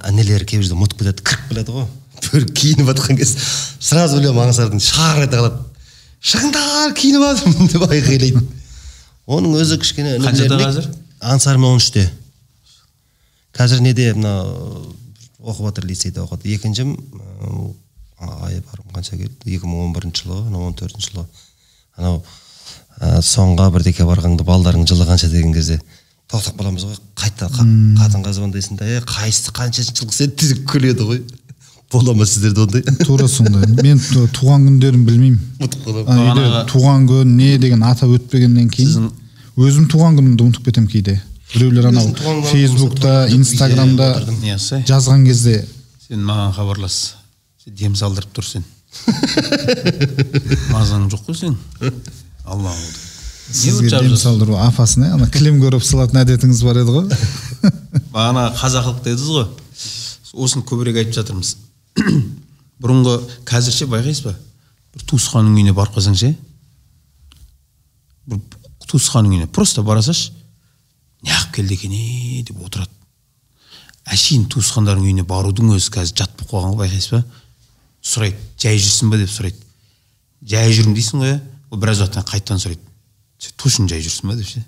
інілері кейбір жерде ұмытып кетеді кіріп келеді ғой. Бір киініп жатқан кез сразу білемін аңсардың шар ете қалады. Шығыңдар киініп жатырмын деп айқайлайды оның өзі кішкене Қаншада қазір? аңсарым он үште. Қазір неде мына оқып жатыр лицейде оқыды. Екіншім ы, айбарым қанша келді? екі мың он бірінші жылғы анау он төртінші жылғы. Анау ә, соңға бірдеке барғанда балдарың жылы қанша деген кезде тоқтап қаламыз ғой қайта қа- қатынға звондайсың да е қайсысы қаншасыншы жылғы сен деп күледі ғой. Бола ма сіздерде ондай? Тура сондай. Мен ту- туған күндерін білмеймін. Ұмытып қаламын. А, үйде туған күн не деген атап өтпегеннен кейін Сіздің- өзім туған күнімді ұмытып кетемін кейде. Біреулер анау фейсбукта инстаграмда иә, сай. жазған кезде сен маған хабарлас. Сен дем салдырып тұр сен. Мазаң жоқ қой сен алла сізге дем салдыру апасына ана кілем көріп салатын әдетіңіз бар еді ғой. Бағана қазақылық дедіңіз ғой. Осыны көбірек айтып жатырмыз. бұрынғы қазір ше байқайсыз ба? Бір туысқанның үйіне барып қалсаң ше? Бір туысқанның үйіне просто бара салшы неғып келді екен деп отырады. Әшейін туысқандардың үйіне барудың өзі қазір жат болып қалған ғой байқайсыз ба? Сұрайды жай жүрсің ба? деп сұрайды. Жай жүрмін дейсің ғой иә ол біраз уақыттан қайтадан сұрайды. Сен точно жай жүрсің ба? деп ше.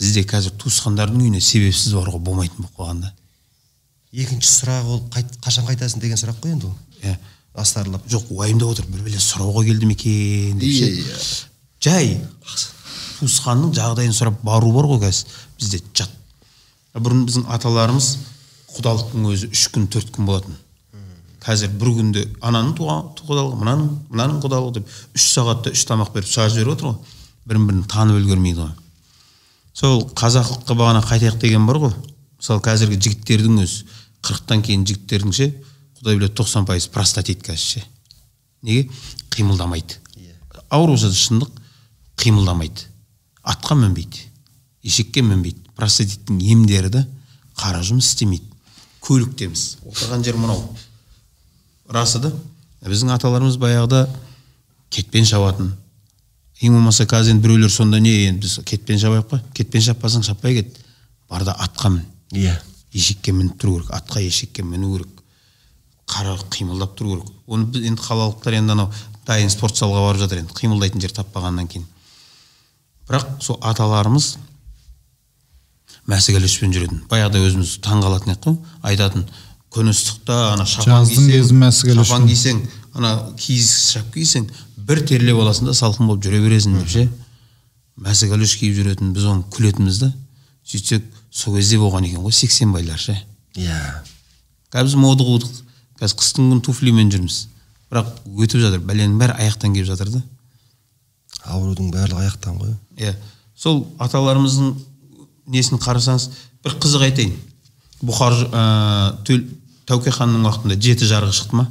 Бізде қазір туысқандардың үйіне себепсіз баруға болмайтын болып қалған да екінші сұрақ ол қайт, қашан қайтасың деген сұрақ қой енді ол. Иә. Астарлап. Жоқ уайымдап отыр бір бәле сұрауға келді ме екен деп ше. Иә, иә. жай туысқанның жағдайын сұрап бару бар ғой қазір бізде жат. Бұрын біздің аталарымыз құдалықтың өзі үш күн төрт күн болатын. Қазір бір күнде ананың туған құдалығы мынаның мынаның құдалығы деп үш сағатта үш тамақ беріп шығарып жіберіп отыр ғой. Бірін бірін танып үлгермейді ғой. Сол қазақылыққа бағана қайтайық деген бар ғой. Мысалы қазіргі жігіттердің өзі. Қырықтан кейін жігіттердің ше құдай біледі тоқсан пайыз простатит қазір ше неге? Қимылдамайды. Ауру жағы шындық қимылдамайды. Атқа мінбейді ешекке мінбейді. Простатиттің емдері да қара жұмыс істемейді. Көліктеміз. Отырған жер мынау. Расы да біздің аталарымыз баяғыда кетпен шабатын. Ең болмаса қазір енді біреулер сонда не енді біз кетпен шабайық па кетпен шаппасаң шаппай кет. Бар да атқа мін. Иә. Ешекке мініп тұру керек атқа ешекке міну керек қара қимылдап тұру керек. Оны біз енді қалалықтар енді анау дайын спорт залға барып жатыр енді қимылдайтын жер таппағаннан кейін. Бірақ сол аталарымыз мәсігалешпен жүретін. Баяғыда өзіміз таң қалатын едік қой айтатын күн ыстықта ана шапан кисең ана киіз шап кисең бір терлеп аласың да салқын болып жүре бересің деп ше. Мәсігалеш киіп жүретін біз оны күлетінбіз да сөйтсек сол кезде болған екен ғой сексенбайлар ше. Иә. Қазір біз мода қудық. Қазір қыстың күні туфлимен жүрміз. Бірақ өтіп жатыр. Бәленің бәрі аяқтан келіп жатыр да. Аурудың барлығы аяқтан ғой. Иә. Сол аталарымыздың несін қарасаңыз бір қызық айтайын. Бұхар ә, төл, тәуке ханның уақытында жеті жарғы шықты ма?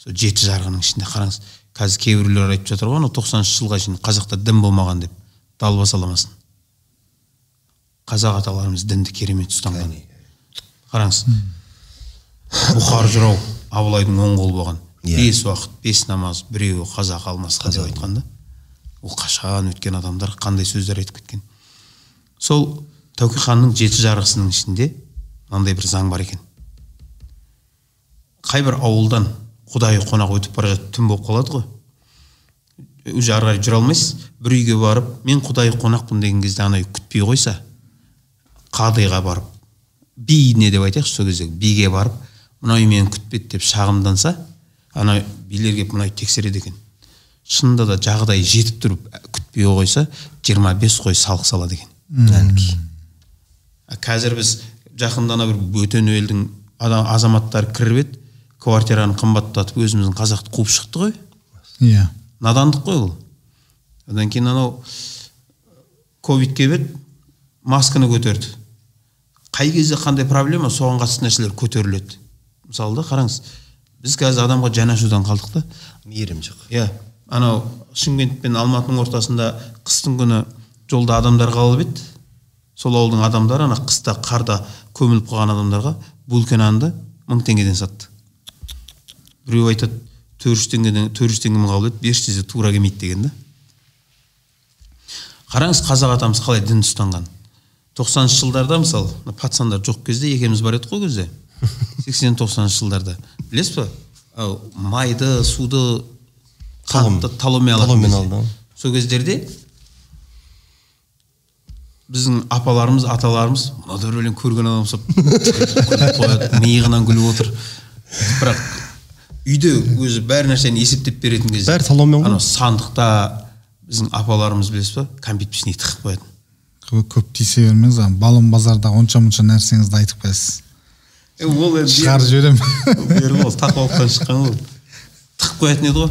Сол жеті жарғының ішінде қараңыз қазір кейбіреулер айтып жатыр ғой анау тоқсаныншы жылға шейін қазақта дін болмаған деп. Далбасаламасын қазақ аталарымыз дінді керемет ұстанған. Қараңыз. Бұхар жырау абылайдың оң қолы болған. Иә. бес уақыт бес намаз біреуі қазақ алмасқа деп айтқан да ол қашан өткен адамдар қандай сөздер айтып кеткен. Сол тәуке ханның жеті жарғысының ішінде мынандай бір заң бар екен. Қай бір ауылдан құдайы қонақ өтіп бара жатып түн болып қалады ғой. Уже ары қарай жүре алмайсыз. Бір үйге барып мен құдайы қонақпын деген кезде ана үй күтпей қойса қадиға барып биіне деп айтайықшы сол кездегі биге барып мына үй мені күтпеді деп шағымданса ана билер келіп мына үйді тексереді екен. Шынында да жағдайы жетіп тұрып күтпей қойса 25 қой салық салады екен әнки А қазір біз жақында ана бір бөтен елдің адам азаматтары кіріп еді квартираны қымбаттатып өзіміздің қазақты қуып шықты ғой. Иә. Надандық қой ол. Одан кейін анау ковид келіп еді масканы көтерді. Қай кезде қандай проблема соған қатысты нәрселер көтеріледі. Мысалы да қараңыз біз қазір адамға жан ашудан қалдық та. Мейірім жоқ. Иә анау шымкент пен алматының ортасында қыстың күні жолда адамдар қалып еді. Сол ауылдың адамдары ана қыста қарда көміліп қалған адамдарға булка нанды мың теңгеден сатты. Біреу айтады төрт жүз теңгеден төрт жүз теңгемен еді бес десе тура келмейді деген да. Қараңыз қазақ атамыз қалай дін ұстанған? Тоқсаныншы жылдарда мысалы мына пацандар жоқ кезде екеуміз бар едік қой кезде. Сексен тоқсаныншы жылдарда. Білесіз ба? Ау майды суды қатты талонмен алатын алды сол кездерде біздің апаларымыз аталарымыз мынадар өлең көрген адам ұқсап қояды миығынан күліп отыр бірақ үйде өзі бәр нәрсені есептеп беретін кезде Бәрі талонмен ғой. анау сандықта біздің апаларымыз білесіз ба кәмпит пішіне тығып қоятын. Көп, көп тиісе бермеңіз ана балон базарда онша мұнша нәрсеңізді айтып қоясыз. Е, ол енді шығарып жіберемін. Ол тақуалықтан шыққан ғой тығып қоятын еді ғой.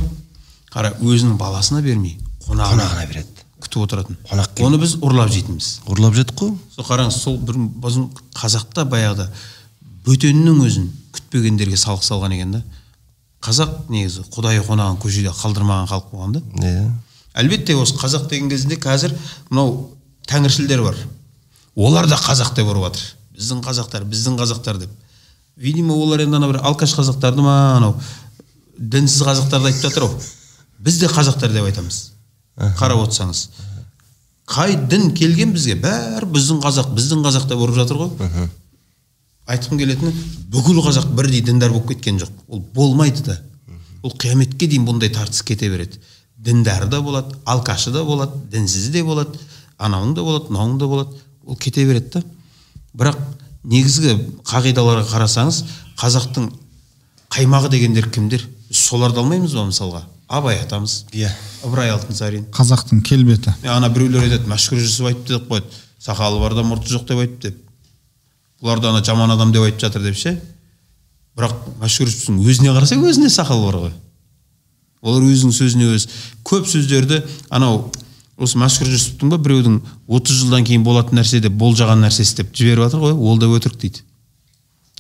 Қара өзінің баласына бермей қонағына қонағына береді. күтіп отыратын. Қонақ оны біз ұрлап жейтінбіз ұрлап жеттік қой сол қараңыз сол бір біздің қазақта баяғыда бөтеннің өзін күтпегендерге салық салған екен да. Қазақ негізі құдайы қонағын көшеде қалдырмаған халық болған да. Иә. Әлбетте осы қазақ деген кезінде қазір мынау тәңіршілдер бар. Олар да қазақ деп ұрып жатыр. Біздің қазақтар біздің қазақтар деп. Видимо олар енді ана бір алкаш қазақтарды ма анау дінсіз қазақтарды айтып жатыр ау. Біз де қазақтар деп айтамыз. Қарап отырсаңыз. Қай дін келген бізге? Бәрі біздің қазақ біздің қазақ деп ұрып жатыр ғой. Айтқым келетіні бүкіл қазақ бірдей діндар болып кеткен жоқ. Ол болмайды да. Ол қияметке дейін бұндай тартыс кете береді. Діндары да болады алкашы да болады дінсізі де болады. Анауың да болады мынауың да болады. Ол кете береді да. Бірақ негізгі қағидаларға қарасаңыз қазақтың қаймағы дегендер кімдер? Біз соларды алмаймыз ба мысалға? Абай атамыз. Иә. Ыбырай алтынсарин. Қазақтың келбеті. Е, ана біреулер айтады мәшһүр жүсіп айтыпты деп қояды. Сақалы бар да мұрты жоқ деп айтыпты деп. Бұлар да ана жаман адам деп айтып жатыр деп ше бірақ мәшһүр жүсіптің өзіне қарасақ өзінде сақал бар ғой. Олар өзінің сөзіне өзі. Көп сөздерді анау осы мәшһүр жүсіптің ба біреудің отыз жылдан кейін болатын нәрсе деп болжаған нәрсесі деп жіберіп жатыр ғой ол да өтірік дейді.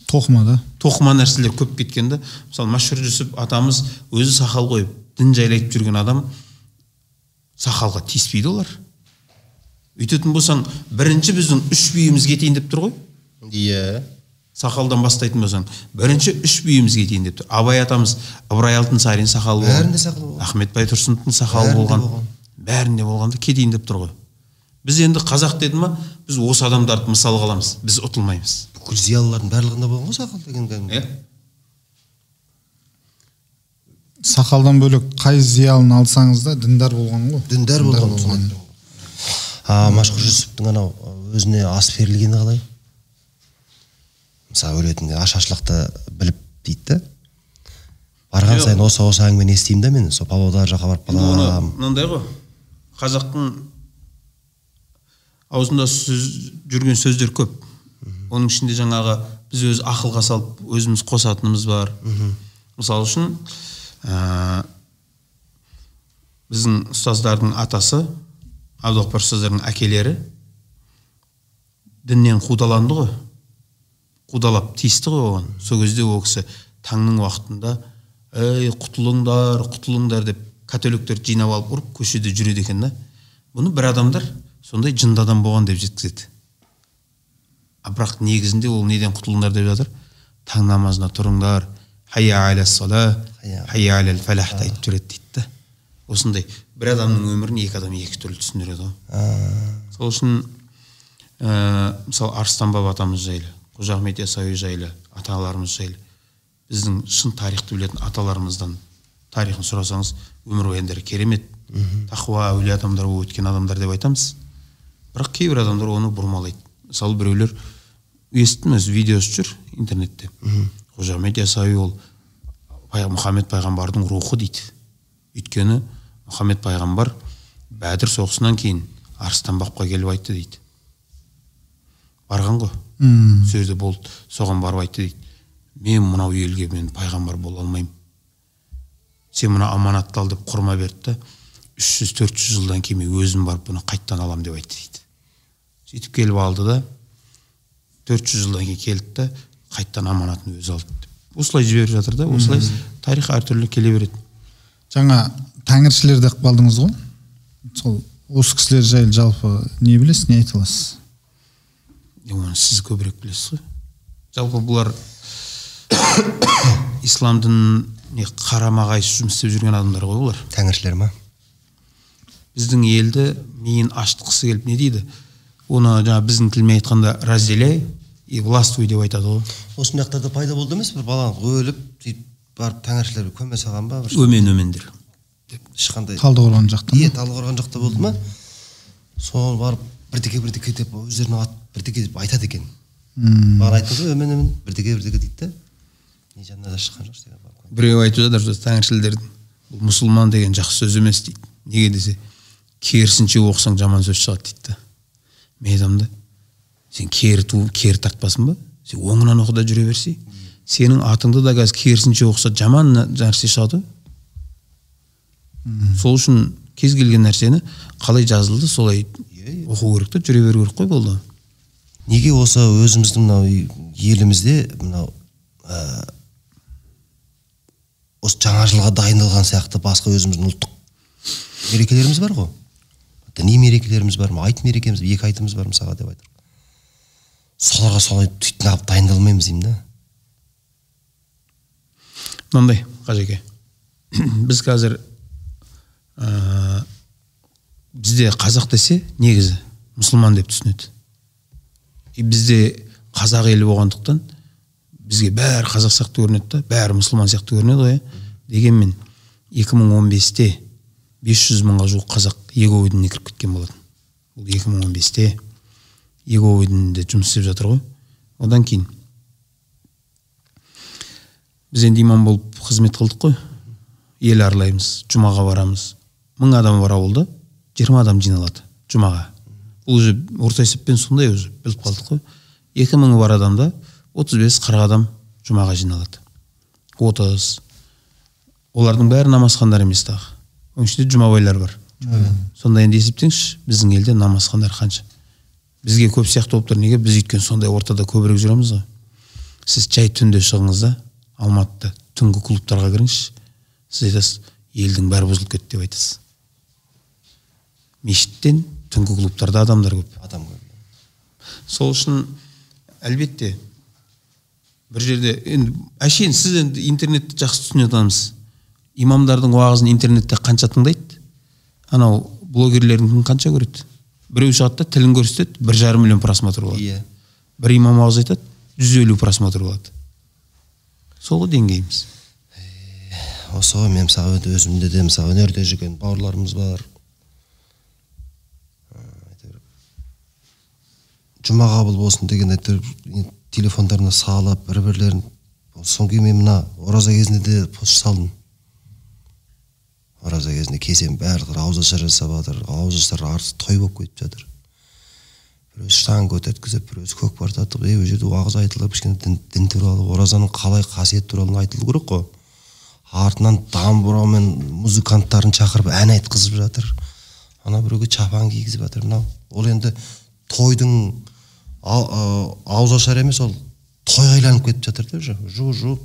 Тоқыма да? Тоқыма нәрселер көп кеткен да мысалы мәшһүр жүсіп атамыз өзі сақал қойып дін жайлы айтып жүрген адам сақалға тиіспейді олар. Өйтетін болсаң бірінші біздің үш биіміз кетейін деп тұр ғой. Иә. Сақалдан бастайтын болсаң бірінші үш биіміз кетейін деп тұр. Абай атамыз ыбырай алтынсарин сақалы болған Бәрінде сақалы болған. ахмет байтұрсыновтың сақалы болған. Бәрінде болғанда кетейін деп тұр ғой. Біз енді қазақ деді ма біз осы адамдарды мысалға аламыз біз ұтылмаймыз. бүкіл зиялылардың барлығында болған ғой сақал деген кәдімгі. Иә. Сақалдан бөлек қай зиялыны алсаңыз да діндар болған ғой. Діндар болған соны а машһүр жүсіптің анау өзіне ас берілгені қалай? Мысалы өлетінде ашаршылықты біліп дейді да. Барған сайын осы осы әңгімені естимін да мен сол павлодар жаққа барып қаламын мынандай ғой. Қазақтың аузында сөз, жүрген сөздер көп. Оның ішінде жаңағы біз өз ақылға салып өзіміз қосатынымыз бар. Мысалы үшін ә, біздің ұстаздардың атасы абдуғапар ұстаздардың әкелері діннен қудаланды ғой. Қудалап тиісті ғой оған. Сол кезде ол кісі таңның уақытында ей құтылыңдар құтылыңдар деп католиктерді жинап алып ұрып көшеде жүреді екен да. Бұны бір адамдар сондай жынды адам болған деп жеткізеді а бірақ негізінде ол неден құтылыңдар деп жатыр? Таң намазына тұрыңдар хайя аля сала хайя аля фалахты айтып жүреді дейді да. Осындай бір адамның өмірін екі адам екі түрлі түсіндіреді ғой сол үшін ә, мысалы арыстан баба атамыз жайлы қожа ахмет ясауи жайлы аталарымыз жайлы біздің шын тарихты білетін аталарымыздан тарихын сұрасаңыз өмірбаяндары керемет тақуа әулие адамдар болып өткен адамдар деп айтамыз. Бірақ кейбір адамдар оны бұрмалайды. Мысалы біреулер естідім өзі видеосы жүр интернетте. Қожа ахмет ясауи ол мұхаммед пайғамбардың рухы дейді. Өйткені мұхаммед пайғамбар бәдір соғысынан кейін арыстан бабқа келіп айтты дейді. Барған ғой. Мм. Сол жерде болды. Соған барып айтты дейді. Мен мынау елге мен пайғамбар бола алмаймын сен мына аманатты ал деп құрма берді да үш жүз төрт жүз жылдан кейін мен өзім барып бұны қайттан аламын деп айтты дейді сөйтіп келіп алды да төрт жүз жылдан кейін келді да қайттан аманатын өзі алды деп осылай жіберіп жатыр да осылай тарих әртүрлі келе береді жаңа тәңіршілер деп қалдыңыз ғой сол осы кісілер жайлы жалпы не білесіз не айта аласыз оны сіз көбірек білесіз ғой жалпы бұлар ислам дініне қарама қайшы жұмыс істеп жүрген адамдар ғой бұлар тәңіршілер ма? Біздің елді миын аштыққысы келіп не дейді? Оны жаңа біздің тілмен айтқанда разделяй и властвуй деп айтады ғой. Осы мына пайда болды емес бір бала өліп сөйтіп барып тәңіршілерге көме салған ба? Бір өмен өмендер. ешқандай талдықорған жақта иә талдықорған жақта болды ма? Сол барып бірдеке бірдеке деп өздеріне ат бірдеке деп айтады екен. Маған айтты ғой өмен өмен. Бірдеке бірдеке дейді да не жанына да шыққан жоқ біреу айтып жатыр тәңіршілдердің бұл мұсылман деген жақсы сөз емес дейді. Неге десе керісінше оқысаң жаман сөз шығады дейді да. Мен айтамын да сен кері туып кері тартпасын ба? Сен оңынан оқы да жүре берсей сенің атыңды да қазір керісінше оқыса жаман нә- нәрсе шығады. Ғой сол үшін кез келген нәрсені қалай жазылды солай Иә, оқу керек та жүре беру керек қой болды. Неге осы өзіміздің мынау елімізде мынау ә, осы жаңа жылға дайындалған сияқты басқа өзіміздің ұлттық мерекелеріміз бар ғой. Діни мерекелеріміз бар ма айт мерекеміз екі айтымыз бар мысалға деп айтыр соларға солай сөйтіп алып дайындалмаймыз деймін да. Мынандай қажеке. Біз қазір ә, бізде қазақ десе негізі мұсылман деп түсінеді. И бізде қазақ елі болғандықтан бізге бәрі қазақ сияқты көрінеді да бәрі мұсылман сияқты көрінеді ғой иә. Дегенмен 2015-те 500 мыңға жуық қазақ егово дініне кіріп кеткен болатын. Бұл 2015-те егово дінінде жұмыс істеп жатыр ғой. Одан кейін біз енді имам болып қызмет қылдық қой. Ел аралаймыз жұмаға барамыз. Мың адам бар ауылда жиырма адам жиналады жұмаға. Бұл уже орта есеппен сондай уже біліп қалдық қой. Екі мыңы бар адамда отыз бес қырық адам жұмаға жиналады. Отыз. Олардың бәрі намазхандар емес тағы. Оның ішінде жұмабайлар бар. Сонда енді есептеңізші біздің елде намазхандар қанша? Бізге көп сияқты болып тұр. Неге? Біз өйткені сондай ортада көбірек жүреміз ғой. Сіз жай түнде шығыңыз да алматыда түнгі клубтарға кіріңізші. Сіз айтасыз елдің бәрі бұзылып кетті деп айтасыз. Мешіттен түнгі клубтарда адамдар көп. Адам көп. Сол үшін әлбетте бір жерде енді әшейін сіз енді интернетті жақсы түсіне жатамыз имамдардың уағызын интернетте қанша тыңдайды? Анау блогерлердің қанша көреді? Біреу шығады да тілін көрсетеді бір жарым миллион просмотр болады. Иә. Бір имам уағыз айтады жүз елу просмотр болады. Сол ғой деңгейіміз. Осы ғой мен мысалы өзімде де мысалы өнерде жүрген бауырларымыз бар. Ә, жұма қабыл болсын деген әйтеуір телефондарына салып бір бірлерін содан кейін мен мына ораза кезінде де пост салдым ораза кезінде келсем барлығы ауызашар жасап жатыр ауызашар арты той болып кетіп жатыр. Біреусі штанга көтерткізіп біреусі көкпар тартып ей ол жерде уағыз айтылып кішкене дін, дін туралы оразаның қалай қасиеті туралы айтылу керек қой артынан домбырамен музыканттарын шақырып ән айтқызып жатыр. Ана біреуге чапан кигізіп жатыр. Мынау ол енді тойдың ауызашар емес ол тойға айналып кетіп жатыр да уже. Жу жу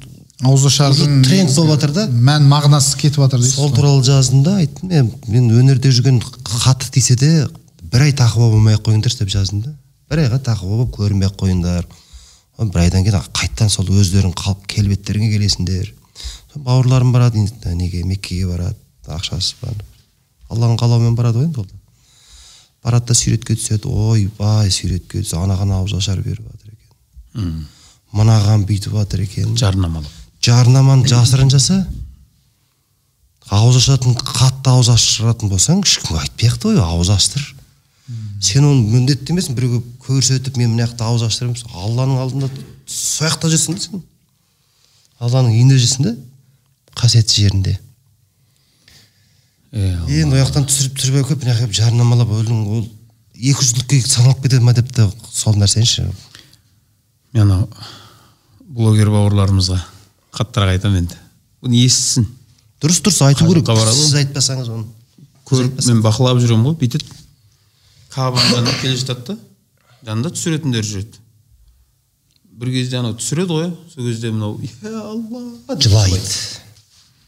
ауызашардың тренд болып жатыр да. мән мағынасы кетіп жатыр дейсіз сол туралы жаздым да айттым мен мен өнерде жүрген қатты тисе де бір ай тақуа болмай ақ қойыңдаршы деп жаздым да. Бір айға тақуа болып көрінбей ақ қойыңдар. Бір айдан кейін қайтадан сол өздерің қалып келбеттеріңе келесіңдер. Бауырларым барады неге меккеге барады ақшасы бар. Алланың қалауымен барады ғой енді ол барады да суретке түседі. Ойбай суретке түсіп анаған ауызашар беріп жатыр екен. Мынаған бүйтіп жатыр екен. Жарнамалап жарнаманы жасырын жаса ауыз ашатын қатты ауыз ашыратын болсаң ешкімге айтпай ақ қой ауыз аштыр. Сен оны міндетті емессің біреуге көрсетіп мен мына жақта ауыз аштырамын алланың алдында сол жақта жүрсің да сен алланың үйінде жүрсің да қасиетті жерінде. Енді ол жақтан түсіріп түсіріп әкеліп мына жаққа жарнамалап өлің ол екі жүзділікке саналып кетеді ма деп те сол нәрсені мен анау блогер бауырларымызға қаттырақ айтамын енді. Бұны естісін. Дұрыс дұрыс айту керек. Сіз айтпасаңыз оны. Көріп мен бақылап жүремін ғой бүйтеді кабаның жанына келе жатады да. Жанында түсіретіндер жүреді. Бір кезде анау түсіреді ғой сол кезде мынау я алла! жылайды.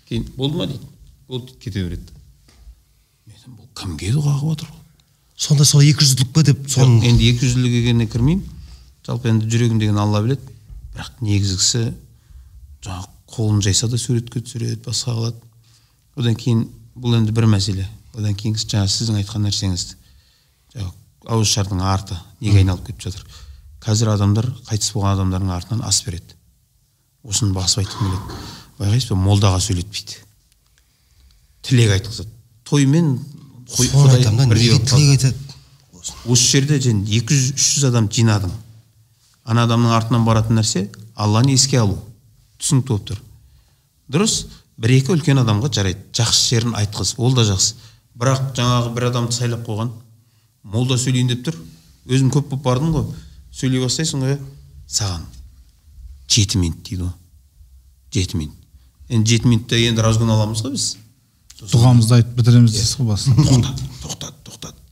Кейін болды ма дейді? Болды кете береді. Кімге дұға қылып жатыр сонда сол екі жүзділік па деп соның енді екі жүзділігіне кірмеймін. Жалпы енді жүрегімдегіні алла біледі. Бірақ негізгісі жаңағы қолын жайса да суретке түсіреді басқа қылады одан кейін бұл енді бір мәселе. Одан кейін жаңағы сіздің айтқан нәрсеңізді жаңағы ауызашардың арты неге айналып кетіп жатыр? Қазір адамдар қайтыс болған адамдардың артынан ас береді. Осыны басып айтқым келеді. Байқайсыз ба? Молдаға сөйлетпейді. Тілек айтқызады. Тоймен құдай бірдей тілек айтады? Осы жерде сен екі жүз үш жүз адам жинадың. Ана адамның артынан баратын нәрсе алланы еске алу. Түсінікті болып тұр. Дұрыс бір екі үлкен адамға жарайды. Жақсы жерін айтқыз. Ол да жақсы. Бірақ жаңағы бір адамды сайлап қойған молда сөйлейін деп тұр. Өзім көп болып бардым ғой. Сөйлей бастайсың ғой саған. Жеті минут дейді ғой. Жеті минут. Енді жеті минутта енді разгон аламыз ғой біз. Дұғамызды айтып бітіреміз дейсіз ғой басында. Тоқтат тоқтат тоқтат.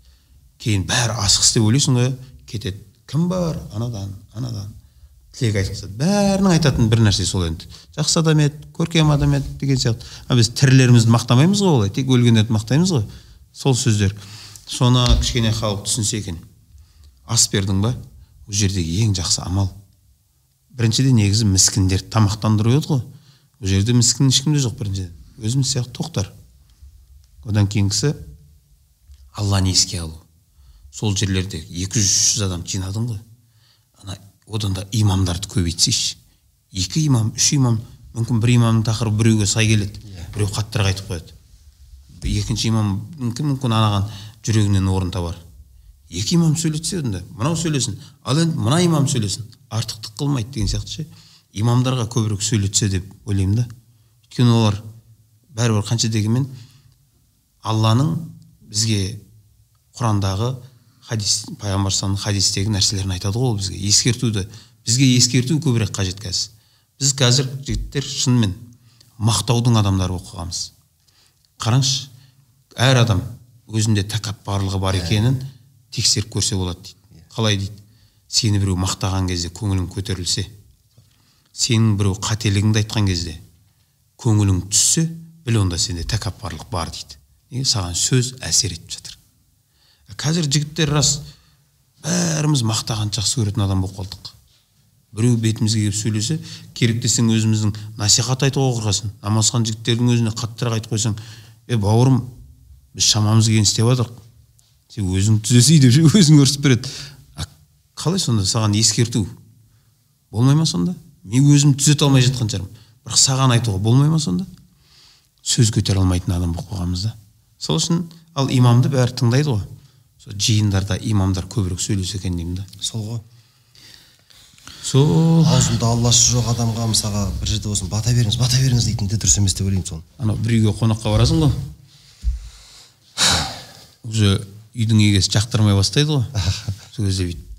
Кейін бәрі асығыс деп ойлайсың ғой. Кетеді. Кім бар? Анадан анадан. Тілек айтқызады бәрінің айтатын бір нәрсе сол енді. Жақсы адам еді көркем адам еді деген сияқты. А біз тірілерімізді мақтамаймыз ғой олай. Тек өлгендерді мақтаймыз ғой. Сол сөздер. Соны кішкене халық түсінсе екен. Ас бердің ба? Ол жердегі ең жақсы амал. Біріншіден негізі міскіндерді тамақтандыру еді ғой. Ол жерде міскін ешкім де жоқ біріншіден. Өзіміз сияқты тоқтар. Одан кейінгісі алланы еске алу. Сол жерлерде екі жүз үш жүз адам жинадың ғой. Ана одан да имамдарды көбейтсейші екі имам үш имам мүмкін бір имамның тақырыбы біреуге сай келеді біреу қаттырақ айтып қояды. Екінші имам мүмкін мүмкін анаған жүрегінен орын табар. Екі имам сөйлетсе онда мынау сөйлесін ал енді мына имам сөйлесін артықтық қылмайды деген сияқты ше. Имамдарға көбірек сөйлетсе деп ойлаймын да. Өйткені олар бәрібір қанша дегенмен алланың бізге құрандағы хадис пайғамбар хадистегі нәрселерін айтады ғой ол бізге. Ескертуді бізге ескерту көбірек қажет қазір. Біз қазір жігіттер шынымен мақтаудың адамдары болып қалғанбыз қараңызшы әр адам өзінде тәкаппарлығы бар екенін тексеріп көрсе болады дейді. Қалай дейді? Сені біреу мақтаған кезде көңілің көтерілсе сенің біреу қателігіңді айтқан кезде көңілің түссе біл онда сенде тәкаппарлық бар дейді. Неге саған сөз әсер етіп жатыр қазір жігіттер рас бәріміз мақтағанды жақсы көретін адам болып қалдық. Біреу бетімізге келіп сөйлесе керек десең өзіміздің насихат айтуға қорқасың намазхан жігіттердің өзіне қаттырақ айтып қойсаң е бауырым біз шамамыз келгенін істеп жатырық. Сен өзің түзесей деп өзің ұрысып береді а қалай сонда? Саған ескерту болмай ма сонда? Мен өзім түзете алмай жатқан шығармын. Бірақ саған айтуға болмай ма сонда? Сөз көтере алмайтын адам болып қалғанбыз да. Сол үшін ал имамды бәрі тыңдайды ғой. Сол жиындарда имамдар көбірек сөйлесе екен деймін да. Сол ғой. Сол. Аузында алласы жоқ адамға мысалға бір жерде болсын бата беріңіз бата беріңіз дейтін де дұрыс емес деп ойлаймын соны. Анау бір үйге қонаққа барасың ғой. Уже үйдің егесі жақтырмай бастайды ғой. Сол кезде бүйтіп.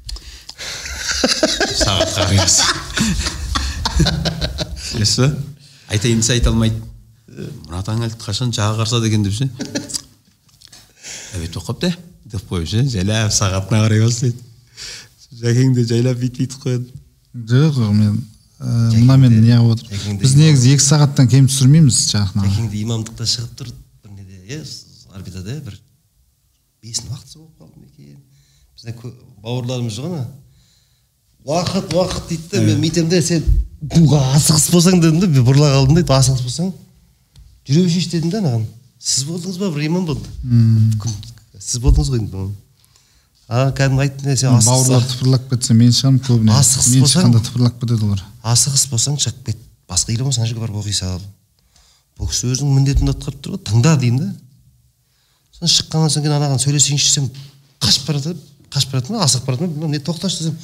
Сағатқа қараймыз білесіз ба айтайын десе айта алмайды. Мына таңертең қашан жағы қарсады екен деп ше? Обед болып қалыпты деп қойып ше жайлап сағатына қарай бастайды жәкең де жайлап бүйтіп бүйтіп қояды жоқ мен ә, мынамен неғып отыр Жәкеңді біз негізі екі сағаттан кем түсірмейміз жағына жәкеңде имамдықта шығып тұр бір неде иә орбитада иә, бір бесін уақытысы болып қалды ма екен? Бізде бауырларымыз жоқ ана. Уақыт уақыт дейді да мен бүйтемін де сен асығыс болсаң дедім да бұрыла қалдым да асығыс болсаң. Жүре бершейші дедім да анаған. Сіз болдыңыз ба? Бір имам болды. Кім- сіз болдыңыз ғой енді а кәдімгі айттым да сен бауырлар тыпырлап кетсе мен шығамын көбіне. Асығыс мен шыққанда тыпырлап кетеді олар. Асығыс болсаң шығып кет. Басқа болмаса ана жерге барып оқи сал бұл кісі өзінің міндетін атқарып тұр ғой тыңда деймін да. Сосын шыққаннан соң кейін анаған сөйлесейінші десем қашып бара жатады қашып бара жатыр ма асығып бара жатыр ма не тоқташы десем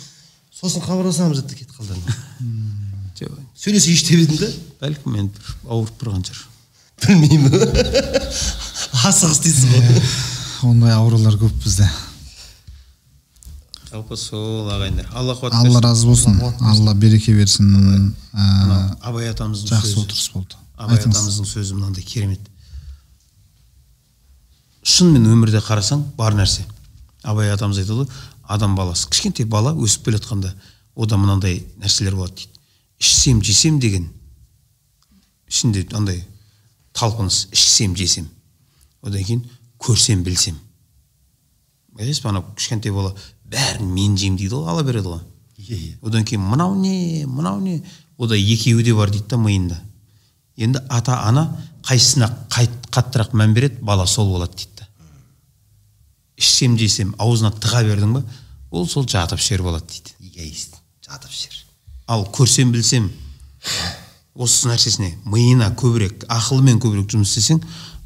сосын хабарласамыз деді кетіп қалды жоқ. Сөйлесейінші деп едім да. Бәлкім енді ауырып тұрған шығар. Білмеймін. Асығыс дейсіз ғой. Ондай аурулар көп бізде. Жалпы сол ағайындар. Алла қуат алла разы болсын. Алла береке берсін. Абай атамыздың жақсы отырыс болды. Абай атамыздың сөзі мынандай керемет. Шынымен өмірде қарасаң бар нәрсе. Абай атамыз айтады ғой адам баласы кішкентай бала өсіп келе жатқанда ода мынандай нәрселер болады дейді. Ішсем жесем деген. Ішінде андай талпыныс ішсем жесем. Одан кейін көрсем білсем. Байқайсыз ба анау кішкентай бала? Бәрін мен жеймін дейді ғой ала береді ғой. Иә иә. Одан кейін мынау не мынау не? Ода екеуі де бар дейді да миында. Енді ата ана қайсысына қаттырақ мән береді? Бала сол болады дейді да. Ішсем жесем аузына тыға бердің ба? Ол сол жатып ішер болады дейді. Эгоист жатып жер ал көрсем білсем осы нәрсесіне миына көбірек ақылымен көбірек жұмыс істесең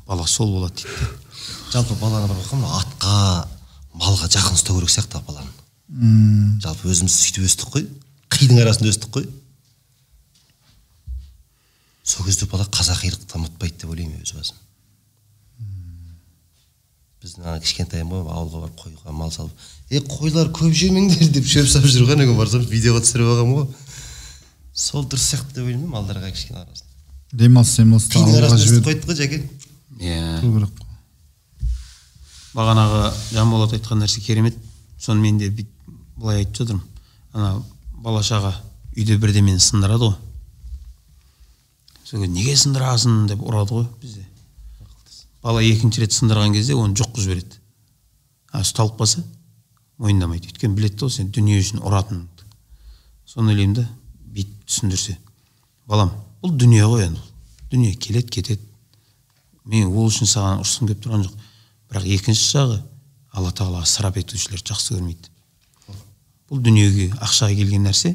бала сол болады дейді. Да жалпы баланы бір атқа малға жақын ұстау керек сияқты баланы. М, жалпы өзіміз сөйтіп өстік қой. Қидың арасында өстік қой. Сол кезде бала қазақилықты ұмытпайды деп ойлаймын өз басым. Біздің ана кішкентайым ғой ауылға барып қойға мал салып е қойлар көп жемеңдер! деп шөп салып жүр ғой ана күні барсам видеоға түсіріп алғанмын ғой. Сол дұрыс сияқты деп ойлаймын малдарға кішкене арасында. Демалыс демалыста ауылға жіберіп қойдық қой жәкең иә. Керек қой. бағанағы жанболат айтқан нәрсе керемет. Соны мен де бүйтіп былай айтып жатырмын. Ана бала шаға үйде бірдемені сындырады ғой. Сол кезде неге сындырасың деп ұрады ғой бізде. Бала екінші рет сындырған кезде оны жоқ қылып жібереді. А ұсталып қалса мойындамайды. Өйткені біледі ғой сен дүние үшін ұратыныңды. Соны ойлаймын да. Бүйтіп түсіндірсе. Балам бұл дүние ғой енді. Дүние келеді кетеді. Мен ол үшін саған ұрысқым келіп тұрған жоқ. Бірақ екінші жағы алла тағала ысырап етушілерді жақсы көрмейді. Бұл дүниеге ақшаға келген нәрсе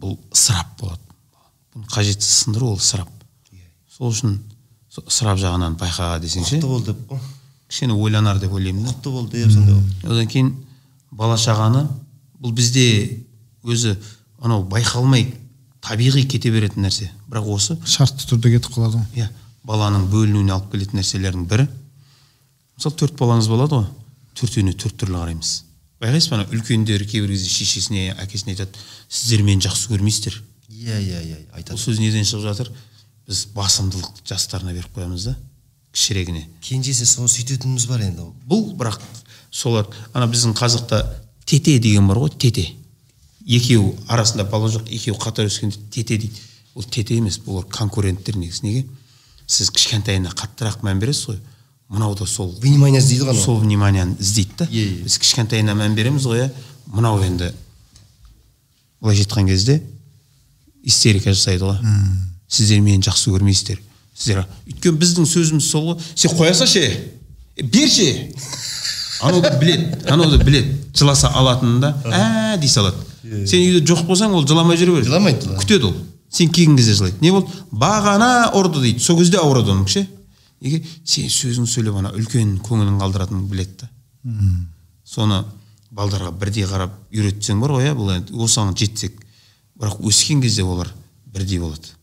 бұл ысырап болады. Бұны қажетсіз сындыру ол ысырап сол үшін ысырап жағынан байқа десеңші құтты бол деп қой. Кішкене ойланар деп ойлаймын да. Құтты бол деп сондай одан кейін бала шағаны бұл бізде өзі анау байқалмай табиғи кете беретін нәрсе. Бірақ осы шартты түрде кетіп қалады ғой. иә баланың бөлінуіне алып келетін нәрселердің бірі. Мысалы төрт балаңыз болады ғой төртеуіне төрт түрлі қараймыз. Байқайсыз ба ана үлкендер кейбір кезде шешесіне әкесіне айтады сіздер мені жақсы көрмейсіздер иә иә иә бұл айтады сөз неден шығып жатыр? Біз басымдылықты жастарына беріп қоямыз да кішірегіне. Кенжесі сол сөйтетініміз бар енді бұл бірақ солар ана біздің қазақта тете деген бар ғой тете. Екеуі арасында бала жоқ екеуі қатар өскенде тете дейді. Ол тете емес бұлар конкуренттер негізі. Неге? Сіз кішкентайына қаттырақ мән бересіз ғой. Мынау да сол внимание іздейді ғой сол вниманияны іздейді да. Біз кішкентайына мән береміз ғой иә. Мынау енді былайша айтқан кезде истерика жасайды ғой. Сіздер мені жақсы көрмейсіздер. Сіздер өйткені біздің сөзіміз сол ғой сен қоя салшы е, берші! Анауды біледі анауды біледі жыласа алатынын да ә дей салады сен үйде жоқ болсаң ол жыламай жүре береді. Жыламайды, күтеді ол. Сен келген кезде жылайды. Не болды? Бағана ұрды дейді. Сол кезде ауырады оның ше неге? Сен сөзің сөйлеп ана үлкен көңілін қалдыратыныңды біледі да. Соны балдарға бірдей қарап үйретсең бар ғой иә бұл енді. Осыған жетсек бірақ өскен кезде олар бірдей болады.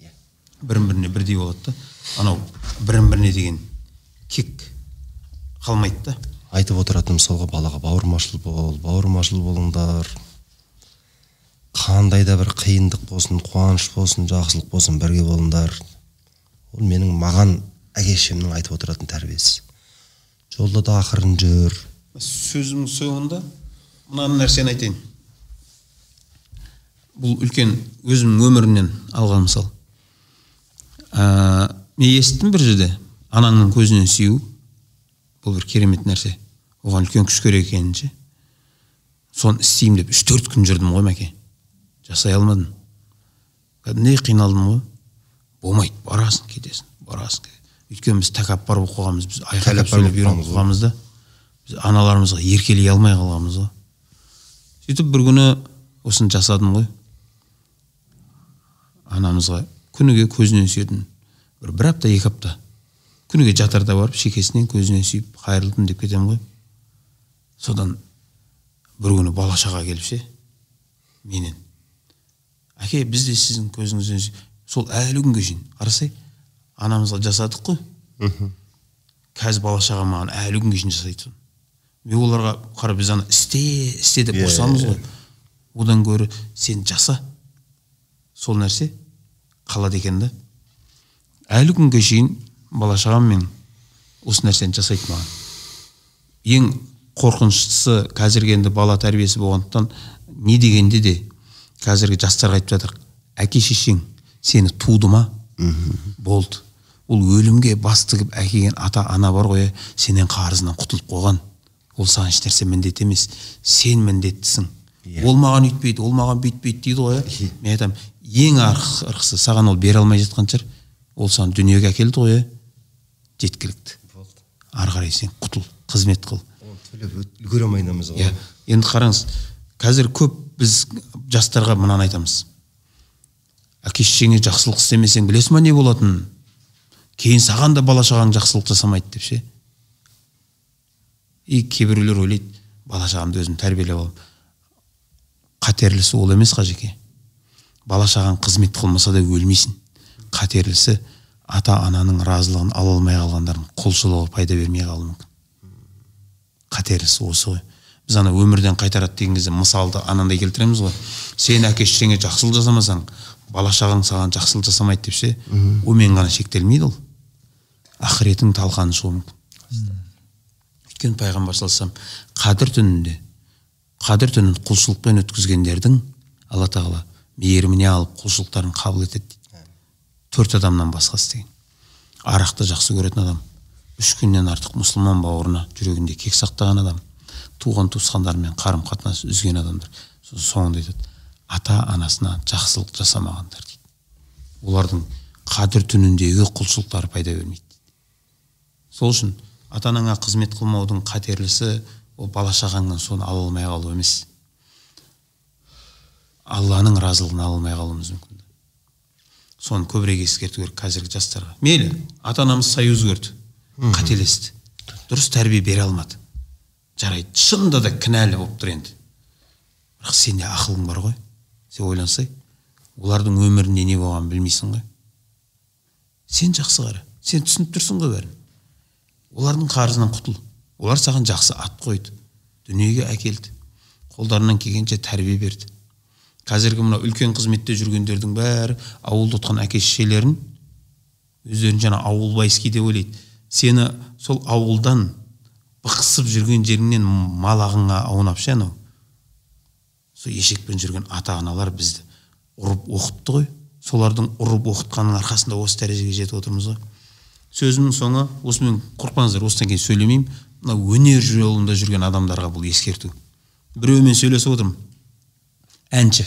Иә. бірін біріне бірдей болады да. Анау бірін біріне деген кек қалмайды да. Айтып отыратын сол ғой балаға бауырмашыл бол бауырмашыл болыңдар. Қандай да бір қиындық болсын қуаныш болсын жақсылық болсын бірге болыңдар. Ол менің маған әке шешемнің айтып отыратын тәрбиесі. Жолда да ақырын жүр. Сөзімнің соңында мына нәрсені айтайын. Бұл үлкен өзімнің өмірімнен алған мысал. Ә, мен естідім бір жерде? Анаңның көзінен сүю бұл бір керемет нәрсе. Оған үлкен күш керек екенін ше. Соны істеймін деп үш төрт күн жүрдім ғой мәке. Жасай алмадым кәдімгідей қиналдым ғой? Болмайды барасың кетесің барасың өйткені біз тәкаппар болып қалғанбыз біз айқайлап сөйлеп үйреніп қалғанбыз да. Біз аналарымызға еркелей алмай қалғанбыз ғой. Сөйтіп бір күні осыны жасадым ғой. Анамызға күніге көзінен сүйетін бір бір апта екі апта. Күніге жатарда барып шекесінен көзінен сүйіп қайырылдым деп кетемін ғой. Содан бір күні бала шаға келіп ше менен. Әке біз де сіздің көзіңізден сүй-» сол әлі күнге шейін қарасай анамызға жасадық қой. Қазір бала шаға маған әлі күнге шейін жасайды соны. Мен оларға қара біз ана істе істе деп Иә, ұрсамыз иә. ғой. одан гөрі сен жаса сол нәрсе қалады екен да. Әлі күнге шейін бала шағам мен осы нәрсені жасайды маған. Ең қорқыныштысы қазіргі енді бала тәрбиесі болғандықтан не дегенде де қазіргі жастарға айтып жатыр әке шешең сені туды ма болды. Ол өлімге бас тігіп әкелген ата ана бар ғой сенен қарызынан құтылып қойған. Ол саған ешнәрсе міндет емес. Сен міндеттісің. Иә. ол маған үйтпейді ол маған бүйтпейді дейді ғой. Иә мен айтамын ең арқысы саған ол бере алмай жатқан шығар. Ол саған дүниеге әкелді ғой иә жеткілікті ары қарай сен құтыл қызмет қыл. Төлеп үлгере алмайнамыз ғой иә. енді қараңыз қазір көп біз жастарға мынаны айтамыз. Әке шешеңе жақсылық істемесең білесің ба не болатынын кейін саған да бала шағаң жақсылық жасамайды деп ше? И кейбіреулер ойлайды бала шағамды өзім тәрбиелеп аламын қатерлісі ол емес қажеке бала шағаң қызмет қылмаса да өлмейсің. Қатерлісі ата ананың разылығын ала алмай қалғандардың құлшылығы пайда бермей қалуы мүмкін. Қатерлісі осы ғой. Біз ана өмірден қайтарады деген кезде мысалды анандай келтіреміз ғой. Сен әке шешеңе жақсылық жасамасаң бала шағаң саған жақсылық жасамайды деп ше онымен ғана шектелмейді ол. Ақыретің талқаны шығуы мүмкін. Өйткені пайғамбар саллаллаху қадір түнінде қадір түнін құлшылықпен өткізгендердің алла тағала мейіріміне алып құлшылықтарын қабыл етеді дейді. Төрт адамнан басқасы деген арақты жақсы көретін адам үш күннен артық мұсылман бауырына жүрегінде кек сақтаған адам туған туысқандарымен қарым қатынас үзген адамдар сосын соңында айтады ата анасына жақсылық жасамағандар дейді. Олардың қадір түніндегі құлшылықтары пайда бермейді. Сол үшін ата анаңа қызмет қылмаудың қатерлісі ол бала шағаңнан соны ала алмай қалу емес. Алланың разылығын ала алмай қалуымыз мүмкін. Соны көбірек ескерту керек қазіргі жастарға. Мейлі ата анамыз сай өзгерді қателесті. Дұрыс тәрбие бере алмады. Жарайды. Шынында да кінәлі болып тұр енді. Бірақ сенде ақылың бар ғой. Сен ойлансай олардың өмірінде не болғанын білмейсің ғой. Сен жақсы қара. Сен түсініп тұрсың ғой бәрін. Олардың қарызынан құтыл. Олар саған жақсы ат қойды. Дүниеге әкелді. Қолдарынан келгенше тәрбие берді. Қазіргі мына үлкен қызметте жүргендердің бәрі ауылда отқан әке шешелерін өздерін жаңа ауылбайский деп ойлайды. Сені сол ауылдан бықсып жүрген жеріңнен мал ағыңа аунап ше анау? Сол ешекпен жүрген ата аналар бізді ұрып оқытты ғой. Солардың ұрып оқытқанның арқасында осы дәрежеге жетіп отырмыз ғой. Сөзімнің соңы осымен қорықпаңыздар осыдан кейін сөйлемеймін. Мына өнер жолында жүрген адамдарға бұл ескерту. Біреумен сөйлесіп отырмын. Әнші.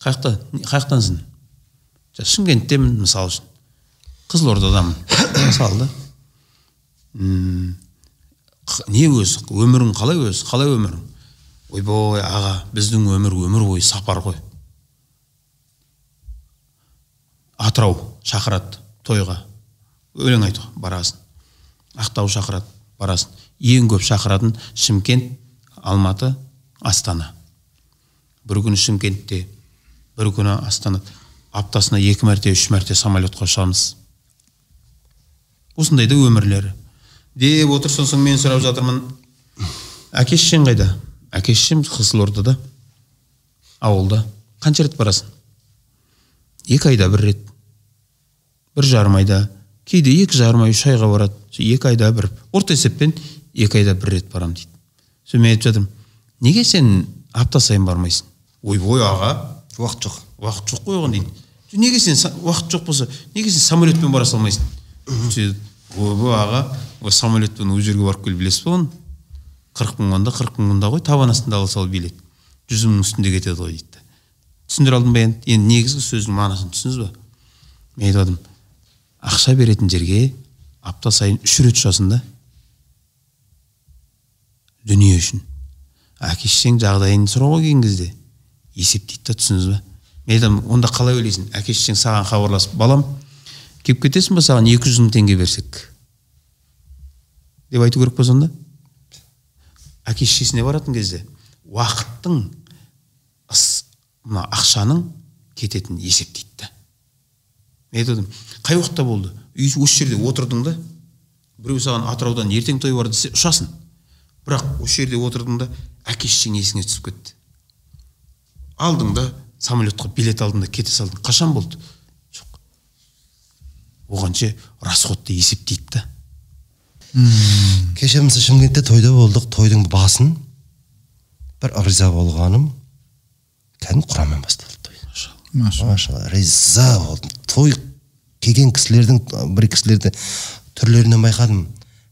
Қай жақта қай жақтансың Жа, шымкенттемін мысалы үшін. Қызылордадамын. Мысалы да. Не өзі өмірің қалай өзі қалай өмірің ойбой аға біздің өмір өмір бойы сапар ғой. Атырау шақырады тойға. Өлең айтуға барасың ақтау шақырады барасың ең көп шақыратын шымкент алматы астана. Бір күні шымкентте бір күні астана аптасына екі мәрте үш мәрте самолетқа ұшамыз осындай да өмірлері. Деп отыр сосын мен сұрап жатырмын. Әке шешең қайда? Әке шешем қызылордада. Ауылда. Қанша рет барасың? Екі айда бір рет. Бір жарым айда. Кейде екі жарым ай үш айға барады. Екі айда бір. Орта есеппен екі айда бір рет барамын дейді. Сосын мен айтып жатырмын неге сен апта сайын бармайсың? Ойбой аға уақыт жоқ. Уақыт жоқ қой оған дейді. «Жоқ, неге сен уақыт жоқ болса неге сен самолетпен бара салмайсың? Ойбай аға ол самолетпен ол жерге барып келіп білесіз ба оны? қырық мың онда қырық мың мұнда ғой табан астында ала сал билет. Жүз мыңның үстінде кетеді ғой дейді түсіндіре алдым ба енді? Енді негізгі сөздің мағынасын түсіндіңіз ба? Мен айтып жатырмын ақша беретін жерге апта сайын үш рет ұшасың да. Дүние үшін. Әке шешең жағдайын сұрауға келген кезде. Есептейді да түсіндіңіз ба? Мен айтамын онда қалай ойлайсың? Әке шешең саған хабарласып балам келіп кетесің ба саған? екі жүз мың теңге берсек. Деп айту керек па сонда? Әке шешесіне баратын кезде уақыттың мына ақшаның кететінін есептейді да мен айтып қай уақытта болды? Осы жерде отырдың да біреу саған атыраудан ертең той бар десе ұшасың. Бірақ осы жерде отырдың да әке шешең есіңе түсіп кетті. Алдың да самолетқа билет алдың да кете салдың. Қашан болды? Оған ше расходты есептейді да. Кеше мысалы шымкентте тойда болдық тойдың басын бір риза болғаным. Кәдімгі құранмен басталды той. Машалла. Риза болдым. Той келген кісілердің бір кісілерді түрлерінен байқадым.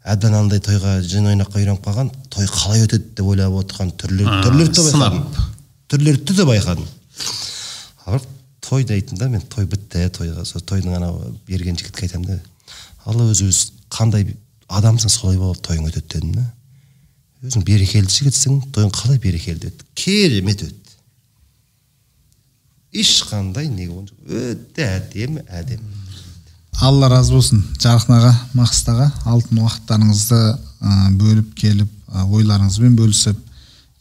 Әбден андай тойға жын ойнаққа үйреніп қалған той қалай өтеді деп ойлап отырған түрлер түрлерді де байқадым. Түрлерді де байқадым. Той дейтін да мен той бітті тойға сол тойдың анау берген жігітке айтамын да. Алла өзі өзі қандай адамсың солай болып тойың өтеді дедім да. Өзің берекелі жігітсің тойың қалай берекелі өтті керемет өтті. Ешқандай не болған жоқ. Өте әдемі әдемі. Алла разы болсын. Жарқын аға мақсат аға алтын уақыттарыңызды бөліп келіп ойларыңызбен бөлісіп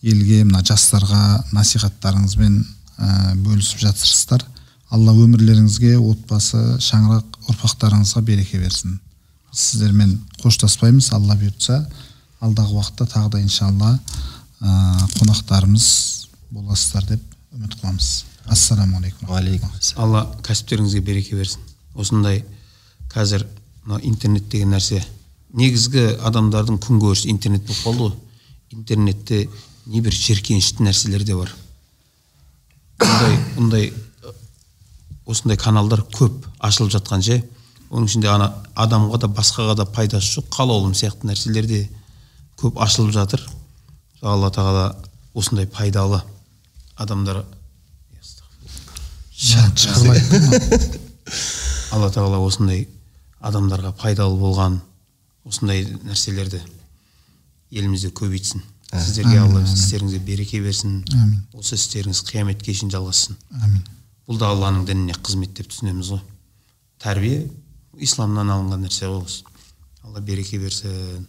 елге мына жастарға насихаттарыңызбен бөлісіп жатырсыздар. Алла өмірлеріңізге отбасы шаңырақ ұрпақтарыңызға береке берсін. Сіздермен қоштаспаймыз алла бұйыртса. Алдағы уақытта тағы да иншалла ә, қонақтарымыз боласыздар деп үміт қыламыз ассалаумағалейкум уағалейкум ассалам алла кәсіптеріңізге береке берсін. Осындай қазір мына интернет деген нәрсе негізгі адамдардың күнкөрісі интернет болып қалды ғой. Интернетте небір жеркенішті нәрселер де бар. Бұндай бұндай ы, осындай каналдар көп ашылып жатқан ше? Оның ішінде ана адамға да басқаға да пайдасы жоқ қалаулым сияқты нәрселер де көп ашылып жатыр. Алла тағала осындай пайдалы адамдар алла тағала осындай адамдарға пайдалы болған осындай нәрселерді елімізде көбейтсін. Сіздерге алла істеріңізге береке берсін. Осы істеріңіз қияметке шейін жалғассын әмин бұл да алланың дініне қызмет деп түсінеміз ғой. Тәрбие исламнан алынған нәрсе ғой алла береке берсін.